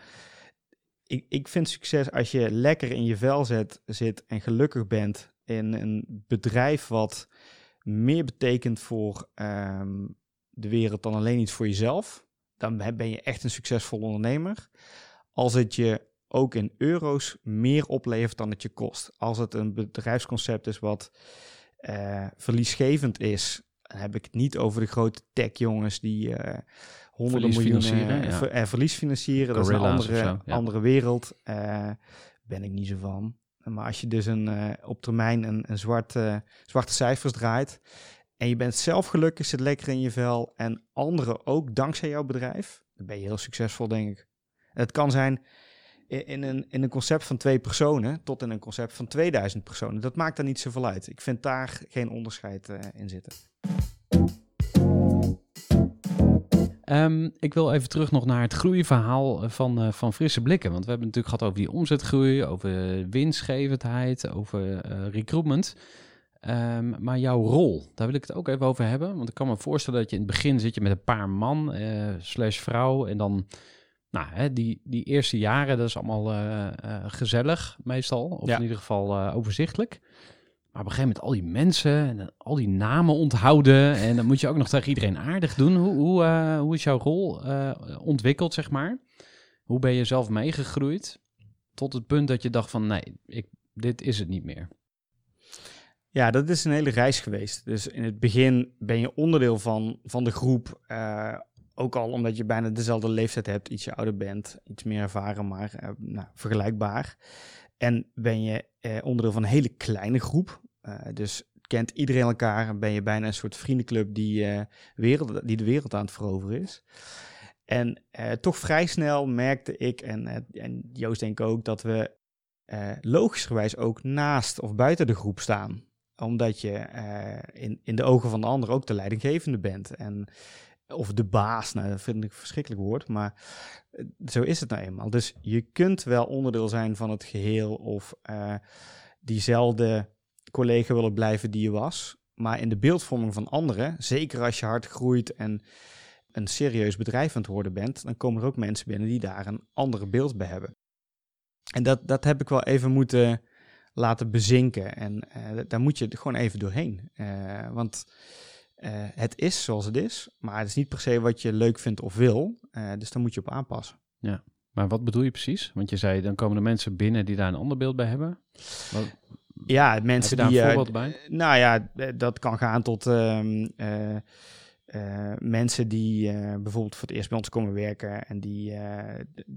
ik, ik vind succes als je lekker in je vel zet, zit en gelukkig bent in een bedrijf wat meer betekent voor ehm, de wereld dan alleen iets voor jezelf. Dan ben je echt een succesvol ondernemer. Als het je ook in euro's meer oplevert dan het je kost. Als het een bedrijfsconcept is wat eh, verliesgevend is, dan heb ik het niet over de grote tech-jongens die eh, honderden miljoenen eh, ja. ver- verlies financieren. Dat is een andere, ja. andere wereld. Ben ik niet zo van. Maar als je dus een, eh, op termijn een, een zwart, zwarte cijfers draait en je bent zelf gelukkig, zit lekker in je vel en anderen ook dankzij jouw bedrijf, dan ben je heel succesvol, denk ik. Het kan zijn in, een, in een concept van twee personen tot in een concept van 2000 personen. Dat maakt daar niet zoveel uit. Ik vind daar geen onderscheid eh, in zitten. Ehm, ik wil even terug nog naar het groeiverhaal eh, van, eh, van Frisse Blikken. Want we hebben het natuurlijk gehad over die omzetgroei, over winstgevendheid, over eh, recruitment. Ehm, maar jouw rol, daar wil ik het ook even over hebben. Want ik kan me voorstellen dat je in het begin zit je met een paar man eh, slash vrouw. En dan, nou, hè, die, die eerste jaren, dat is allemaal gezellig meestal. Of Ja. in ieder geval overzichtelijk. Maar op een gegeven moment al die mensen en al die namen onthouden. En dan moet je ook nog tegen iedereen aardig doen. Hoe, hoe, eh, hoe is jouw rol eh, ontwikkeld, zeg maar? Hoe ben je zelf meegegroeid? Tot het punt dat je dacht van nee, ik, dit is het niet meer. Ja, dat is een hele reis geweest. Dus in het begin ben je onderdeel van, van de groep. eh, ook al omdat je bijna dezelfde leeftijd hebt, ietsje ouder bent, iets meer ervaren, maar nou, vergelijkbaar. En ben je eh, onderdeel van een hele kleine groep. Eh, dus kent iedereen elkaar en ben je bijna een soort vriendenclub die, eh, wereld, die de wereld aan het veroveren is. En eh, toch vrij snel merkte ik, en, en Joost denk ik ook, dat we logischerwijs ook naast of buiten de groep staan omdat je in, in de ogen van de ander ook de leidinggevende bent. En, of de baas, nou, dat vind ik een verschrikkelijk woord, maar eh, zo is het nou eenmaal. Dus je kunt wel onderdeel zijn van het geheel of eh, diezelfde collega willen blijven die je was. Maar in de beeldvorming van anderen, zeker als je hard groeit en een serieus bedrijf aan het worden bent, dan komen er ook mensen binnen die daar een andere beeld bij hebben. En dat, dat heb ik wel even moeten laten bezinken. En eh, daar moet je gewoon even doorheen. Want eh, het is zoals het is, maar het is niet per se wat je leuk vindt of wil. Eh, dus daar moet je op aanpassen. Maar wat bedoel je precies? Want je zei, dan komen er mensen binnen die daar een ander beeld bij hebben. Wat, Ja, heb je mensen daar die. een eh, voorbeeld bij? Nou ja, dat kan gaan tot ehm, eh, eh, mensen die bijvoorbeeld voor het eerst bij ons komen werken en die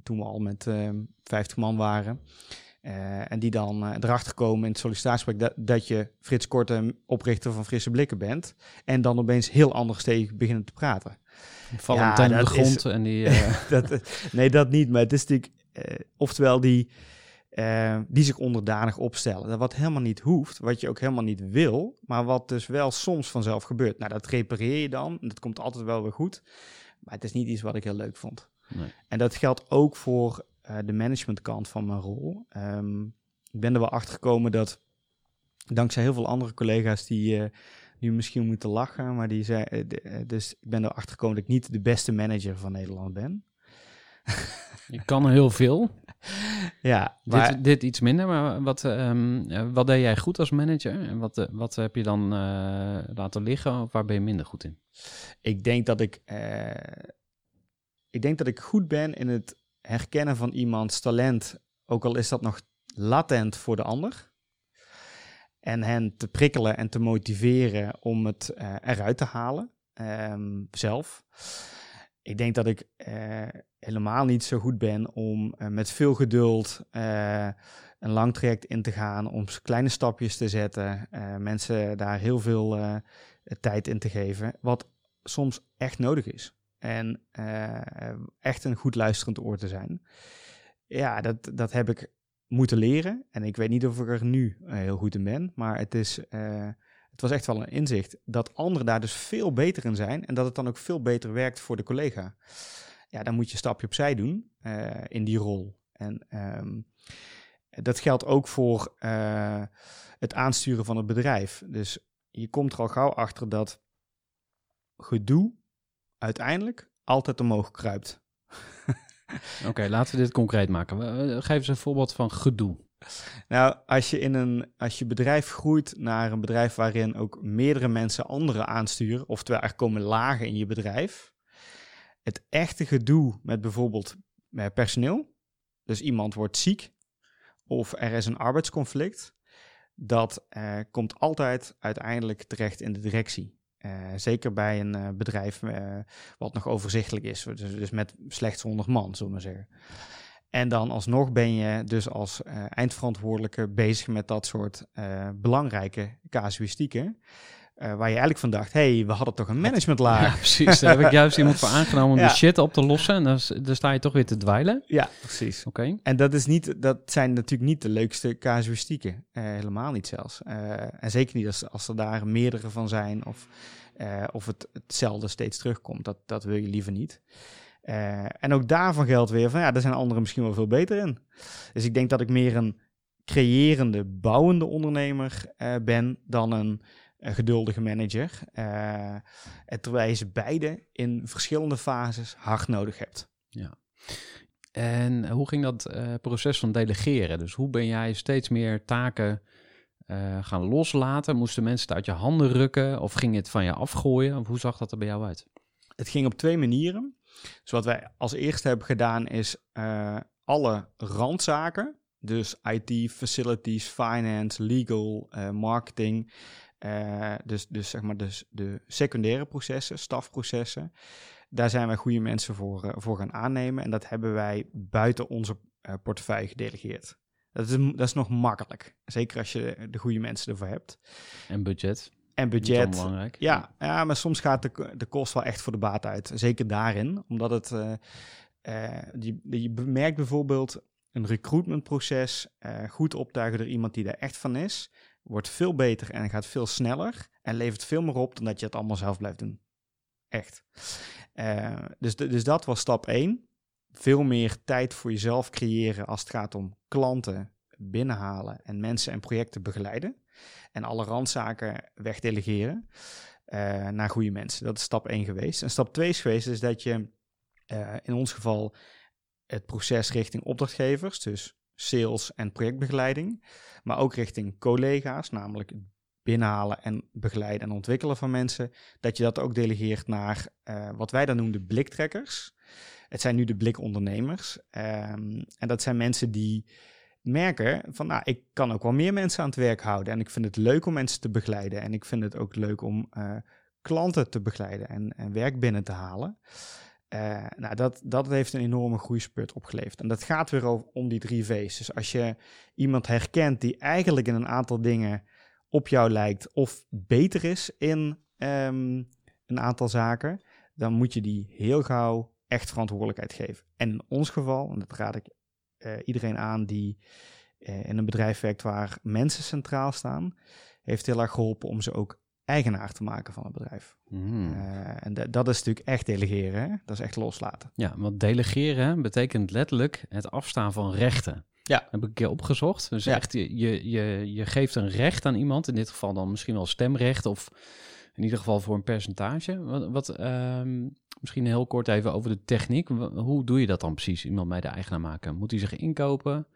toen we al met ehm 50 man waren. Eh, en die dan eh, erachter komen in het sollicitatiegesprek dat, dat je Frits Korte, oprichter van Frisse Blikken bent. En dan opeens heel anders tegen beginnen te praten. Vallen Ja, de is- grond en die... eh, dat, nee, dat niet. Maar het is natuurlijk, oftewel die, die zich onderdanig opstellen. Dat wat helemaal niet hoeft, wat je ook helemaal niet wil, maar wat dus wel soms vanzelf gebeurt. Nou, dat repareer je dan. en Dat komt altijd wel weer goed. Maar het is niet iets wat ik heel leuk vond. Nee. En dat geldt ook voor eh, de managementkant van mijn rol. Ehm, ik ben er wel achter gekomen dat, dankzij heel veel andere collega's die eh, nu misschien moeten lachen, maar die zei, eh, dus ik ben erachter gekomen dat ik niet de beste manager van Nederland ben. je kan heel veel. Ja, maar Dit, dit iets minder, maar wat, ehm, eh, wat deed jij goed als manager? En wat, wat heb je dan laten liggen of waar ben je minder goed in? ik denk dat ik, ik denk dat ik goed ben in het herkennen van iemands talent, ook al is dat nog latent voor de ander. En hen te prikkelen en te motiveren om het eh, eruit te halen ehm, zelf. Ik denk dat ik eh, helemaal niet zo goed ben om eh, met veel geduld een lang traject in te gaan, om kleine stapjes te zetten, mensen daar heel veel tijd in te geven, wat soms echt nodig is. En eh, echt een goed luisterend oor te zijn. Ja, dat, dat heb ik moeten leren. En ik weet niet of ik er nu eh, heel goed in ben, maar het, is, eh, het was echt wel een inzicht dat anderen daar dus veel beter in zijn en dat het dan ook veel beter werkt voor de collega. Ja, dan moet je een stapje opzij doen in die rol. En ehm, dat geldt ook voor het aansturen van het bedrijf. Dus je komt er al gauw achter dat gedoe uiteindelijk altijd omhoog kruipt. Oké, laten we dit concreet maken. Geef eens een voorbeeld van gedoe. Nou, als je in een als je bedrijf groeit naar een bedrijf waarin ook meerdere mensen anderen aansturen, oftewel er komen lagen in je bedrijf, het echte gedoe met bijvoorbeeld eh, personeel, dus iemand wordt ziek of er is een arbeidsconflict, dat eh, komt altijd uiteindelijk terecht in de directie. Eh, zeker bij een eh, bedrijf eh, wat nog overzichtelijk is, dus, dus met slechts 100 man, zullen we zeggen. En dan alsnog ben je dus als eindverantwoordelijke bezig met dat soort belangrijke casuïstieken. Eh, waar je eigenlijk van dacht, hé, hey, we hadden toch een Ja, managementlaag. precies. Daar heb ik juist iemand voor aangenomen om Ja. de shit op te lossen. En dan, dan sta je toch weer te dweilen. Ja, precies. Oké. En dat, is niet, dat zijn natuurlijk niet de leukste casuïstieken. Eh, helemaal niet zelfs. Eh, en zeker niet als, als er daar meerdere van zijn of, of het hetzelfde steeds terugkomt. Dat, dat wil je liever niet. En ook daarvan geldt weer van ja, daar zijn anderen misschien wel veel beter in. Dus ik denk dat ik meer een creërende, bouwende ondernemer ben dan een, eh, geduldige manager. Eh, en terwijl je ze beide in verschillende fases hard nodig hebt. En hoe ging dat eh, proces van delegeren? Dus hoe ben jij steeds meer taken eh, gaan loslaten? Moesten mensen het uit je handen rukken? Of ging het van je afgooien? Of hoe zag dat er bij jou uit? Het ging op twee manieren. Dus wat wij als eerste hebben gedaan is eh, alle randzaken, dus IT, facilities, finance, legal, eh, marketing, eh, dus, dus zeg maar dus de secundaire processen, stafprocessen, daar zijn wij goede mensen voor, eh, voor gaan aannemen en dat hebben wij buiten onze eh, portefeuille gedelegeerd. Dat is, dat is nog makkelijk, zeker als je de goede mensen ervoor hebt. En budget? En budget, onbelangrijk. ja, ja, maar soms gaat de, de kost wel echt voor de baat uit. Zeker daarin, omdat het. je, je merkt bijvoorbeeld een recruitmentproces goed optuigen door iemand die daar echt van is. Wordt veel beter en gaat veel sneller. En levert veel meer op dan dat je het allemaal zelf blijft doen. Echt. Eh, dus, dus dat was stap 1. Veel meer tijd voor jezelf creëren als het gaat om klanten binnenhalen en mensen en projecten begeleiden. En alle randzaken wegdelegeren eh, naar goede mensen. Dat is stap 1 geweest. En stap 2 is geweest is dat je eh, in ons geval het proces richting opdrachtgevers, dus sales en projectbegeleiding, maar ook richting collega's, namelijk binnenhalen en begeleiden en ontwikkelen van mensen, dat je dat ook delegeert naar eh, wat wij dan noemen de bliktrekkers. Het zijn nu de blikondernemers. Ehm, en dat zijn mensen die merken van, nou, ik kan ook wel meer mensen aan het werk houden. En ik vind het leuk om mensen te begeleiden. En ik vind het ook leuk om eh, klanten te begeleiden en, en werk binnen te halen. Eh, nou, dat, dat heeft een enorme groeispurt opgeleverd. En dat gaat weer over, om die drie V's. Dus als je iemand herkent die eigenlijk in een aantal dingen op jou lijkt of beter is in ehm, een aantal zaken, dan moet je die heel gauw echt verantwoordelijkheid geven. En in ons geval, en dat raad ik eh, iedereen aan die eh, in een bedrijf werkt waar mensen centraal staan, heeft heel erg geholpen om ze ook eigenaar te maken van het bedrijf. Hmm. Eh, en da- dat is natuurlijk echt delegeren, hè? dat is echt loslaten. Ja, want delegeren betekent letterlijk het afstaan van rechten. Ja. Heb ik een keer opgezocht. Dus Ja. echt, je, je, je, je geeft een recht aan iemand, in dit geval dan misschien wel stemrecht of in ieder geval voor een percentage. Wat, wat ehm, misschien heel kort even over de techniek. Hoe doe je dat dan precies, iemand bij de eigenaar maken? Moet hij zich inkopen?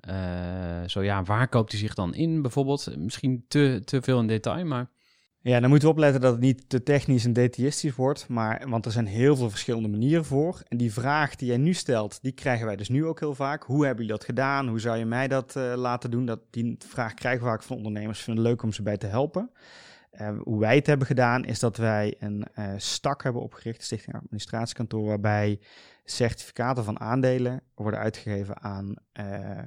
Eh, zo ja, waar koopt hij zich dan in bijvoorbeeld? Misschien te, te veel in detail, maar Ja, dan moeten we opletten dat het niet te technisch en detailistisch wordt, maar, want er zijn heel veel verschillende manieren voor. En die vraag die jij nu stelt, die krijgen wij dus nu ook heel vaak. Hoe hebben jullie dat gedaan? Hoe zou je mij dat eh, laten doen? Dat, die vraag krijgen we vaak van ondernemers. Ik vind het leuk om ze bij te helpen. Eh, hoe wij het hebben gedaan, is dat wij een eh, stak hebben opgericht, Stichting Administratiekantoor, waarbij certificaten van aandelen worden uitgegeven aan eh,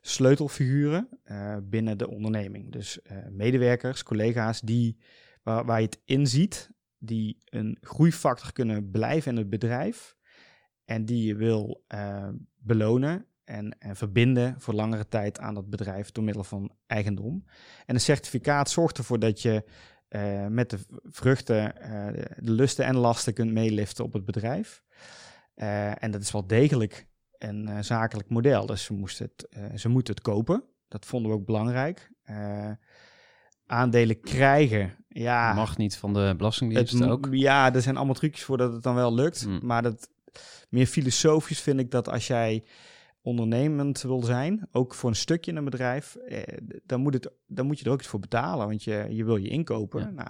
sleutelfiguren eh, binnen de onderneming. Dus eh, medewerkers, collega's die, waar, waar je het in ziet, die een groeifactor kunnen blijven in het bedrijf en die je wil belonen en, en verbinden voor langere tijd aan dat bedrijf door middel van eigendom. En een certificaat zorgt ervoor dat je met de vruchten, de lusten en lasten kunt meeliften op het bedrijf. Eh, en dat is wel degelijk een eh, zakelijk model. Dus ze, moesten het, eh, ze moeten het kopen. Dat vonden we ook belangrijk. Aandelen krijgen, ja. Mag niet van de Belastingdienst het, ook. Ja, er zijn allemaal trucjes voor dat het dan wel lukt. Mm. Maar dat, meer filosofisch vind ik dat als jij ondernemend wil zijn, ook voor een stukje in een bedrijf, eh, dan, moet het, dan moet je er ook iets voor betalen, want je, je wil je inkopen. Ja. Nou,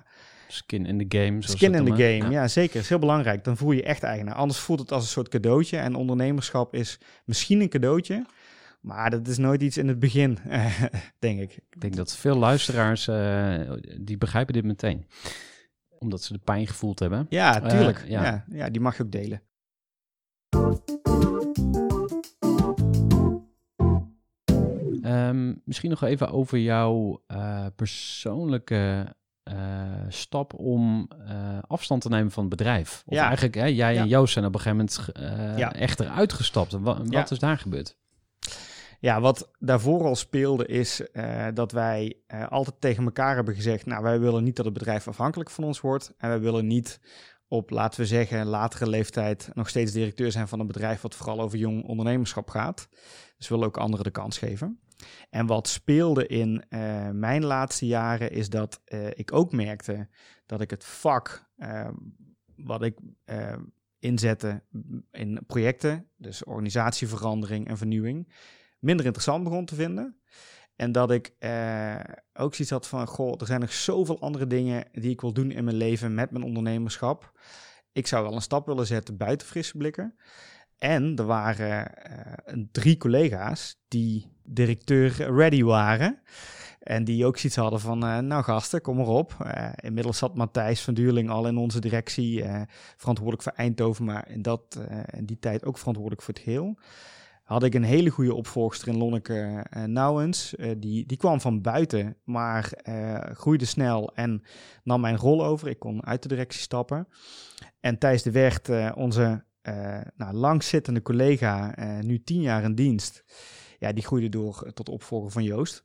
Skin in the game. Skin in the game, ja. zeker. is heel belangrijk. Dan voel je je echt eigenaar. Anders voelt het als een soort cadeautje. En ondernemerschap is misschien een cadeautje, maar dat is nooit iets in het begin, denk ik. Ik denk dat veel luisteraars, eh, die begrijpen dit meteen. Omdat ze de pijn gevoeld hebben. Ja, Eh, tuurlijk. ja. ja. Ja, die mag je ook delen. Ehm, misschien nog even over jouw eh, persoonlijke eh, stap om eh, afstand te nemen van het bedrijf. Of Ja. eigenlijk, hè, jij en. Joost zijn op een gegeven moment eh Ja. echt eruit gestapt. Wa- Wat, is daar gebeurd? Ja, wat daarvoor al speelde is dat wij altijd tegen elkaar hebben gezegd, nou wij willen niet dat het bedrijf afhankelijk van ons wordt en wij willen niet op, laten we zeggen, latere leeftijd nog steeds directeur zijn van een bedrijf wat vooral over jong ondernemerschap gaat. Dus we willen ook anderen de kans geven. En wat speelde in eh, mijn laatste jaren is dat eh, ik ook merkte dat ik het vak eh, wat ik inzette in projecten, dus organisatieverandering en vernieuwing, minder interessant begon te vinden. En dat ik ook zoiets had van, goh, er zijn nog zoveel andere dingen die ik wil doen in mijn leven met mijn ondernemerschap. Ik zou wel een stap willen zetten buiten frisse blikken. En er waren eh, drie collega's die directeur ready waren. En die ook zoiets hadden van, eh, nou gasten, kom maar op. Eh, inmiddels zat Matthijs van Duurling al in onze directie, verantwoordelijk voor Eindhoven, maar in, dat, die tijd ook verantwoordelijk voor het geheel had ik een hele goede opvolgster in Lonneke Nouwens. Die, die kwam van buiten, maar groeide snel en nam mijn rol over. Ik kon uit de directie stappen. En Thijs de Wert, onze eh nou, langzittende collega, eh, nu tien jaar in dienst, ja, die groeide door tot opvolger van Joost.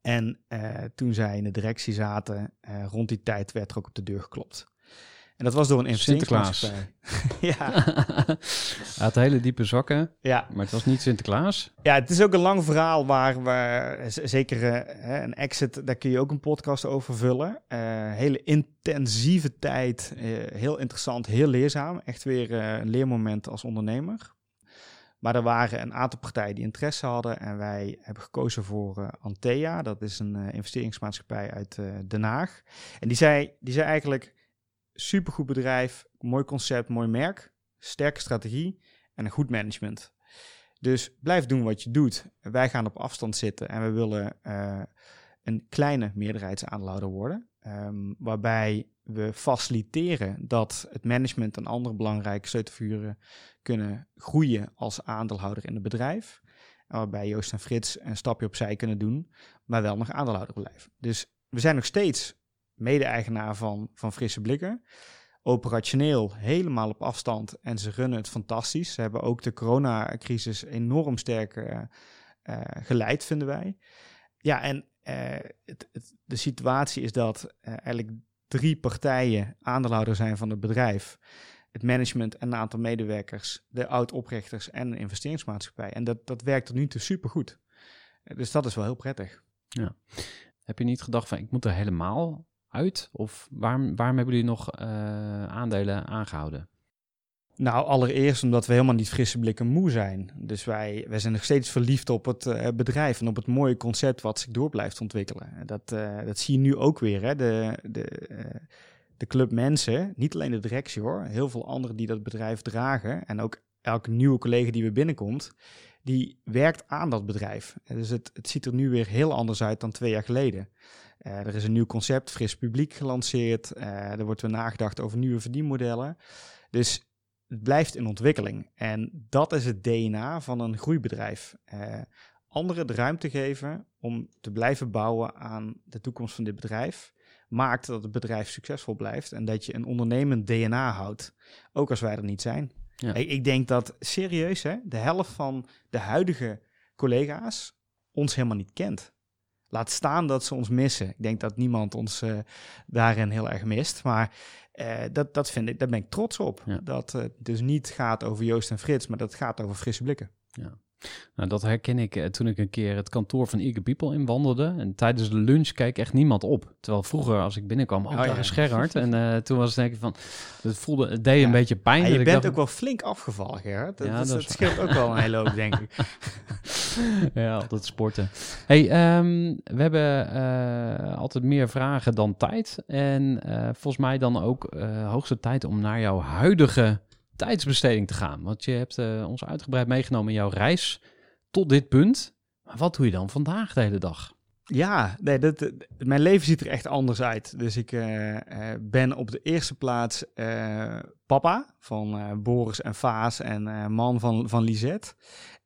En eh, toen zij in de directie zaten, eh, rond die tijd werd er ook op de deur geklopt. En dat was door een Sinterklaas. ja, Hij had hele diepe zakken, ja, maar het was niet Sinterklaas. Ja, het is ook een lang verhaal waar we, zeker eh, hè, een exit, daar kun je ook een podcast over vullen. Eh, hele intensieve tijd, eh, heel interessant, heel leerzaam. Echt weer een leermoment als ondernemer. Maar er waren een aantal partijen die interesse hadden en wij hebben gekozen voor eh, Antea. Dat is een investeringsmaatschappij uit Den Haag. En die zei, die zei eigenlijk, supergoed bedrijf, mooi concept, mooi merk, sterke strategie en een goed management. Dus blijf doen wat je doet. Wij gaan op afstand zitten en we willen eh, een kleine meerderheidsaandeelhouder worden. ehm, waarbij we faciliteren dat het management en andere belangrijke sleutelfiguren kunnen groeien als aandeelhouder in het bedrijf. Waarbij Joost en Frits een stapje opzij kunnen doen, maar wel nog aandeelhouder blijven. Dus we zijn nog steeds mede-eigenaar van, van Frisse Blikken operationeel helemaal op afstand en ze runnen het fantastisch. Ze hebben ook de coronacrisis enorm sterk eh, eh, geleid, vinden wij. Ja, en eh, het, de situatie is dat eigenlijk drie partijen aandeelhouder zijn van het bedrijf. Het management en een aantal medewerkers, de oud-oprichters en een investeringsmaatschappij. En dat, dat werkt tot nu toe supergoed. Dus dat is wel heel prettig. Heb je niet gedacht van, ik moet er helemaal uit? Of waarom, waarom hebben jullie nog eh, aandelen aangehouden? Nou, allereerst omdat we helemaal niet frisse blikken moe zijn. Dus wij, wij zijn nog steeds verliefd op het eh, bedrijf en op het mooie concept wat zich door blijft ontwikkelen. Dat, eh, dat zie je nu ook weer. Hè? De, de, de club mensen, niet alleen de directie hoor, heel veel anderen die dat bedrijf dragen. En ook elke nieuwe collega die weer binnenkomt, die werkt aan dat bedrijf. Dus het, het ziet er nu weer heel anders uit dan twee jaar geleden. Eh, er is een nieuw concept, fris publiek gelanceerd. Eh, er wordt weer nagedacht over nieuwe verdienmodellen. Dus het blijft in ontwikkeling. En dat is het DNA van een groeibedrijf. Eh, anderen de ruimte geven om te blijven bouwen aan de toekomst van dit bedrijf. Maakt dat het bedrijf succesvol blijft en dat je een ondernemend DNA houdt. Ook als wij er niet zijn. Ja. Ik, ik denk dat serieus, hè, de helft van de huidige collega's ons helemaal niet kent. Laat staan dat ze ons missen. Ik denk dat niemand ons eh, daarin heel erg mist. Maar eh, dat, dat vind ik, daar ben ik trots op. Ja. Dat het dus niet gaat over Joost en Frits, maar dat het gaat over frisse blikken. Nou, dat herken ik eh, toen ik een keer het kantoor van Eager People inwandelde. En tijdens de lunch keek echt niemand op. Terwijl vroeger, als ik binnenkwam, oh, Oh, daar ja. is Gerhard. En eh, toen was het denk ik van, het voelde, het deed een beetje pijn. Ja, dat je bent dacht- ook wel flink afgevallen, Gerard. Dat, Ja, dat, dat dat scheelt ook wel een hele hoop, denk ik. ja, altijd sporten. Hey, ehm, we hebben eh, altijd meer vragen dan tijd. En volgens mij dan ook hoogste tijd om naar jouw huidige tijdsbesteding te gaan. Want je hebt eh, ons uitgebreid meegenomen in jouw reis tot dit punt. Maar wat doe je dan vandaag de hele dag? Ja, nee, dat, dat- mijn leven ziet er echt anders uit. Dus ik eh, eh, ben op de eerste plaats eh, papa van eh, Boris en Vaas en eh, man van, van Lisette.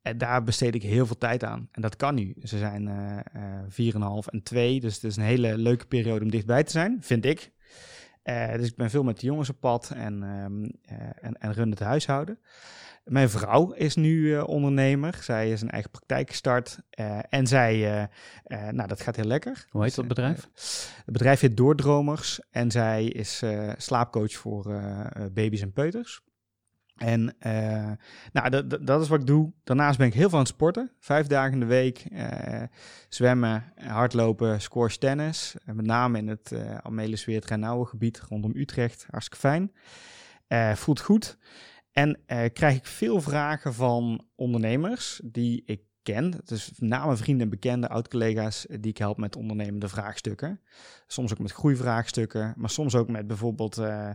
En daar besteed ik heel veel tijd aan. En dat kan nu. Ze zijn eh eh 4,5 en 2, dus het is een hele leuke periode om dichtbij te zijn, vind ik. Eh, dus ik ben veel met de jongens op pad en, ehm, eh, en, en run het huishouden. Mijn vrouw is nu eh, ondernemer. Zij is een eigen praktijk gestart. en zij, nou dat gaat heel lekker. Hoe heet Dus, dat bedrijf? het bedrijf heet Doordromers. En zij is slaapcoach voor baby's en peuters. En eh, nou, dat, is wat ik doe. Daarnaast ben ik heel veel aan het sporten. Vijf dagen in de week. eh, zwemmen, hardlopen, squash, tennis. En met name in het uh, Amelis Weert gebied rondom Utrecht. Hartstikke fijn. Eh, voelt goed. En krijg ik veel vragen van ondernemers die ik ken. Dus met name vrienden en bekenden, oud-collega's die ik help met ondernemende vraagstukken. Soms ook met groeivraagstukken, maar soms ook met bijvoorbeeld... eh,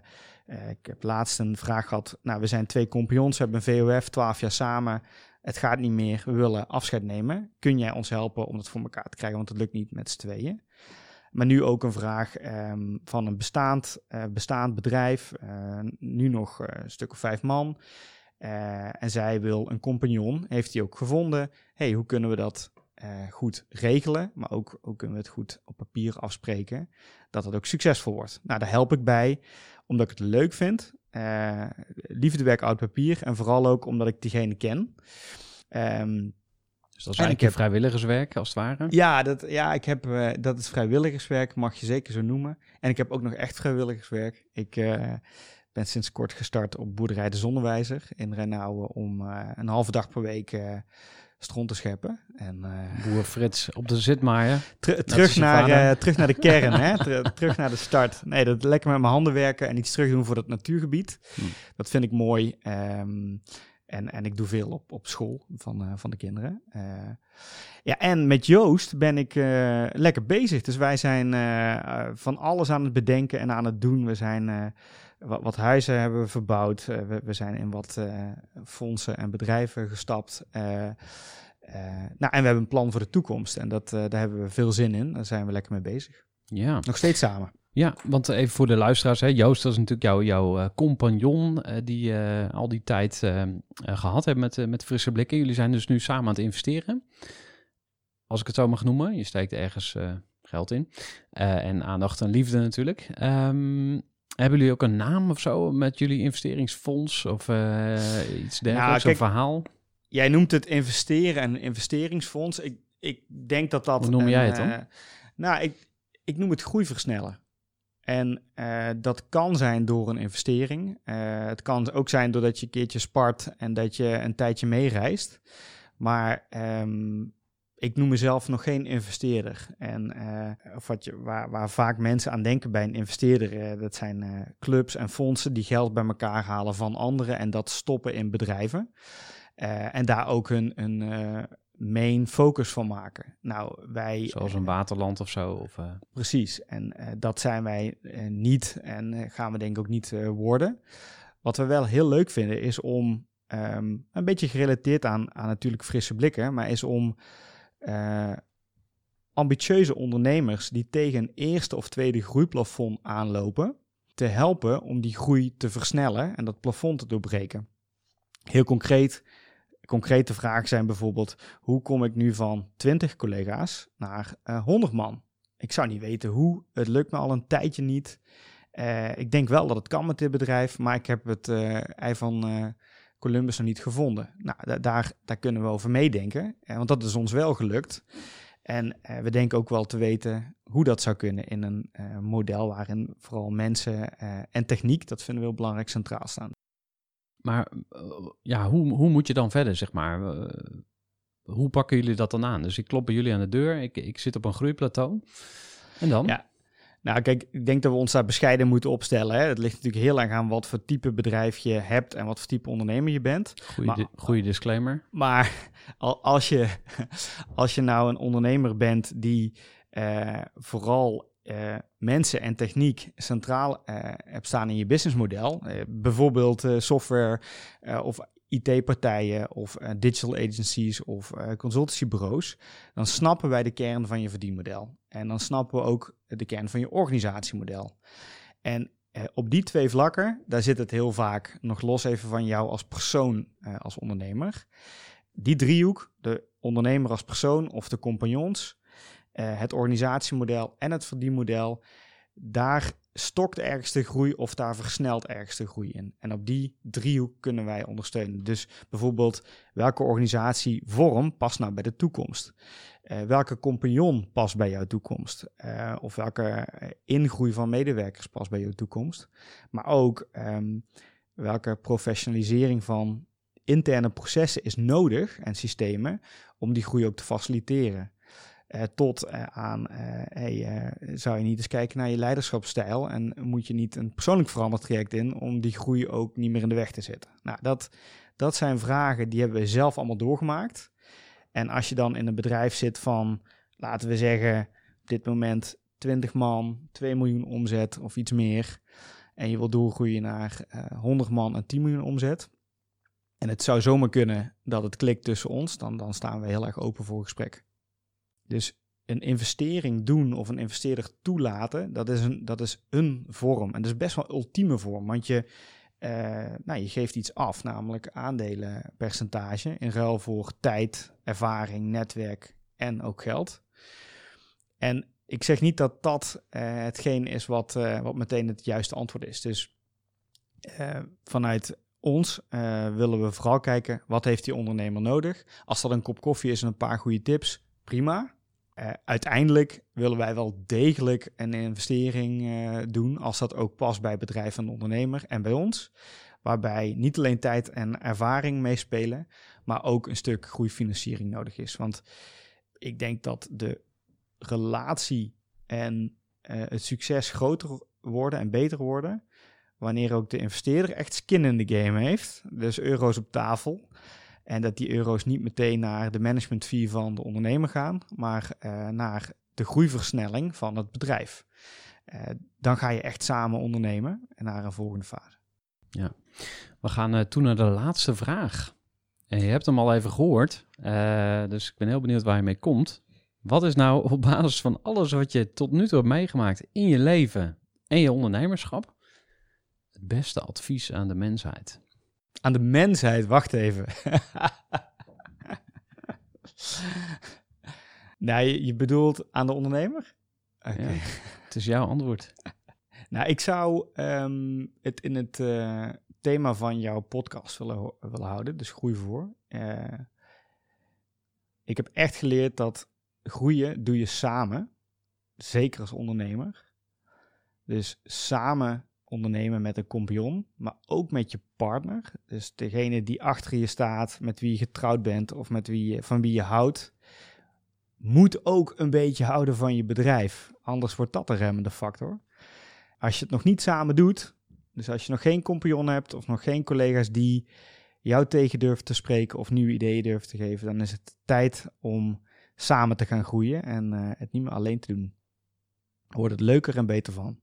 eh, ik heb laatst een vraag gehad. Nou, we zijn twee compagnons, we hebben een VOF, 12 jaar samen. Het gaat niet meer, we willen afscheid nemen. Kun jij ons helpen om dat voor elkaar te krijgen? Want het lukt niet met z'n tweeën. Maar nu ook een vraag ehm, van een bestaand, eh, bestaand bedrijf. nu nog een stuk of vijf man. Eh, en zij wil een compagnon, heeft hij ook gevonden. hey, hoe kunnen we dat eh, goed regelen? Maar ook hoe kunnen we het goed op papier afspreken? Dat het ook succesvol wordt. Nou, daar help ik bij, omdat ik het leuk vind. Eh liefdewerk oud papier. En vooral ook omdat ik diegene ken. Ehm, Dus dat is En eigenlijk heb- vrijwilligerswerk, als het ware. ja, dat, ja ik heb, dat is vrijwilligerswerk, mag je zeker zo noemen. En ik heb ook nog echt vrijwilligerswerk. Ik ben sinds kort gestart op boerderij De Zonnewijzer in Renauwen om eh, een halve dag per week eh stront te scheppen. En eh, Boer Frits op de ter- als terug, naar, terug naar de kern, hè? Ter- terug naar de start. Nee, dat lekker met mijn handen werken en iets terug doen voor dat natuurgebied. Hm. Dat vind ik mooi. Ehm, en, en ik doe veel op, op school van, van de kinderen. Ja, en met Joost ben ik lekker bezig. Dus wij zijn van alles aan het bedenken en aan het doen. We zijn wat, wat huizen hebben we verbouwd. Eh, we, we zijn in wat eh, fondsen en bedrijven gestapt. Eh, nou, en we hebben een plan voor de toekomst. En dat, daar hebben we veel zin in. Daar zijn we lekker mee bezig. Ja. Nog steeds samen. Ja, want even voor de luisteraars, hè, Joost, dat is natuurlijk jouw, jouw compagnon die al die tijd eh, eh, gehad hebt met, met frisse blikken. Jullie zijn dus nu samen aan het investeren. Als ik het zo mag noemen, je steekt ergens geld in. En aandacht en liefde natuurlijk. Ehm, hebben jullie ook een naam of zo met jullie investeringsfonds of eh, iets dergelijks, kijk, een verhaal? Jij noemt het investeren en investeringsfonds. Ik, ik denk dat dat... Hoe noem een, jij het dan? eh, nou, ik, ik noem het groeiversnellen. En eh, dat kan zijn door een investering. Het kan ook zijn doordat je een keertje spart en dat je een tijdje meereist. Maar ehm, ik noem mezelf nog geen investeerder. En eh, of wat je, waar, waar vaak mensen aan denken bij een investeerder, eh, dat zijn eh, clubs en fondsen die geld bij elkaar halen van anderen en dat stoppen in bedrijven. En daar ook hun, hun main focus van maken. Nou, wij. Zoals een waterland of zo? Of, Precies. En dat zijn wij niet en gaan we denk ik ook niet worden. Wat we wel heel leuk vinden is om, ehm, een beetje gerelateerd aan, aan natuurlijk frisse blikken, maar is om eh, ambitieuze ondernemers die tegen een eerste of tweede groeiplafond aanlopen, te helpen om die groei te versnellen en dat plafond te doorbreken. Heel concreet, concrete vragen zijn bijvoorbeeld, hoe kom ik nu van 20 collega's naar eh 100 man? Ik zou niet weten hoe, het lukt me al een tijdje niet. Eh, ik denk wel dat het kan met dit bedrijf, maar ik heb het eh, ei van Columbus nog niet gevonden. Nou, da- daar, daar kunnen we over meedenken, eh, want dat is ons wel gelukt. En eh, we denken ook wel te weten hoe dat zou kunnen in een eh, model waarin vooral mensen en techniek, dat vinden we heel belangrijk, centraal staan. maar ja, hoe, hoe moet je dan verder, zeg maar? Hoe pakken jullie dat dan aan? Dus ik klop bij jullie aan de deur, ik, ik zit op een groeiplateau. En dan? Ja. Nou, kijk, ik denk dat we ons daar bescheiden moeten opstellen. Hè. Het ligt natuurlijk heel erg aan wat voor type bedrijf je hebt en wat voor type ondernemer je bent. Goeie disclaimer. Maar al- als je, als je nou een ondernemer bent die eh, vooral eh, mensen en techniek centraal eh, hebt staan in je businessmodel, bijvoorbeeld software of IT-partijen of eh, digital agencies of eh, consultancybureaus, dan snappen wij de kern van je verdienmodel. En dan snappen we ook de kern van je organisatiemodel. En eh, op die twee vlakken, daar zit het heel vaak nog los even van jou als persoon, als ondernemer die driehoek, de ondernemer als persoon of de compagnons, het organisatiemodel en het verdienmodel, daar stokt ergens de groei of daar versnelt ergens de groei in. En op die driehoek kunnen wij ondersteunen. Dus bijvoorbeeld, welke organisatievorm past nou bij de toekomst? Eh, welke compagnon past bij jouw toekomst? Eh, of welke eh, ingroei van medewerkers past bij jouw toekomst? Maar ook ehm, welke professionalisering van interne processen is nodig en systemen om die groei ook te faciliteren. Eh, tot eh, aan, eh, hey, zou je niet eens kijken naar je leiderschapsstijl en moet je niet een persoonlijk verandertraject in om die groei ook niet meer in de weg te zetten? Nou, dat, dat zijn vragen die hebben we zelf allemaal doorgemaakt. En als je dan in een bedrijf zit van, laten we zeggen, op dit moment 20 man, 2 miljoen omzet of iets meer, en je wil doorgroeien naar eh 100 man en 10 miljoen omzet, en het zou zomaar kunnen dat het klikt tussen ons, dan, dan staan we heel erg open voor gesprek. Dus een investering doen of een investeerder toelaten, dat is een, dat is een vorm. En dat is best wel een ultieme vorm, want je, eh, nou, je geeft iets af, namelijk aandelenpercentage, in ruil voor tijd, ervaring, netwerk en ook geld. En ik zeg niet dat dat eh, hetgeen is wat, eh, wat meteen het juiste antwoord is. Dus vanuit ons willen we vooral kijken wat heeft die ondernemer nodig. Als dat een kop koffie is en een paar goede tips, prima. Eh, uiteindelijk willen wij wel degelijk een investering eh, doen als dat ook past bij bedrijf en ondernemer en bij ons. Waarbij niet alleen tijd en ervaring meespelen, maar ook een stuk groeifinanciering nodig is. Want ik denk dat de relatie en eh, het succes groter worden en beter worden wanneer ook de investeerder echt skin in de game heeft, dus euro's op tafel. En dat die euro's niet meteen naar de management fee van de ondernemer gaan, maar eh, naar de groeiversnelling van het bedrijf. Eh, dan ga je echt samen ondernemen en naar een volgende fase. We gaan eh, toe naar de laatste vraag. En je hebt hem al even gehoord, eh, dus ik ben heel benieuwd waar je mee komt. Wat is nou op basis van alles wat je tot nu toe hebt meegemaakt in je leven en je ondernemerschap het beste advies aan de mensheid? Aan de mensheid, wacht even. nou, je, bedoelt aan de ondernemer? Oké. Ja, het is jouw antwoord. Nou, ik zou ehm, het in het eh, thema van jouw podcast willen, willen houden, dus groei voor. Eh, ik heb echt geleerd dat groeien doe je samen, zeker als ondernemer. Dus samen ondernemen met een compagnon, maar ook met je partner. Dus degene die achter je staat, met wie je getrouwd bent of met wie je, van wie je houdt, moet ook een beetje houden van je bedrijf. Anders wordt dat een remmende factor. Als je het nog niet samen doet, dus als je nog geen compagnon hebt of nog geen collega's die jou tegen durven te spreken of nieuwe ideeën durven te geven, dan is het tijd om samen te gaan groeien en eh, het niet meer alleen te doen. Wordt het leuker en beter van.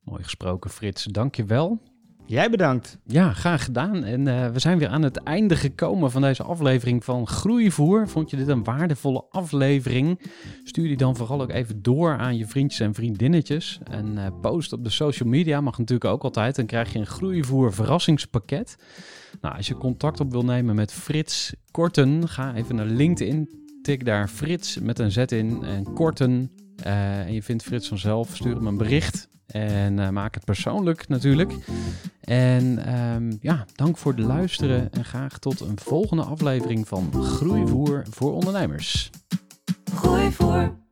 Mooi gesproken, Frits. Dank je wel. Jij bedankt. Ja, graag gedaan. En eh, we zijn weer aan het einde gekomen van deze aflevering van Groeivoer. Vond je dit een waardevolle aflevering? Stuur die dan vooral ook even door aan je vriendjes en vriendinnetjes. En eh, post op de social media mag natuurlijk ook altijd. Dan krijg je een Groeivoer verrassingspakket. Nou, als je contact op wil nemen met Frits Korten, ga even naar LinkedIn. Tik daar Frits met een Z in en Korten. Eh, en je vindt Frits vanzelf. Stuur hem een bericht. En eh, maak het persoonlijk natuurlijk. En ehm, ja, dank voor het luisteren en graag tot een volgende aflevering van Groeivoer voor ondernemers. Gooi voor.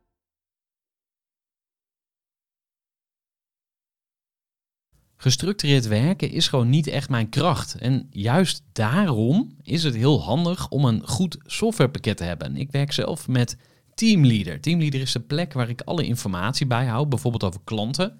Gestructureerd werken is gewoon niet echt mijn kracht. En juist daarom is het heel handig om een goed softwarepakket te hebben. Ik werk zelf met Teamleader. Teamleader is de plek waar ik alle informatie bijhoud, bijvoorbeeld over klanten.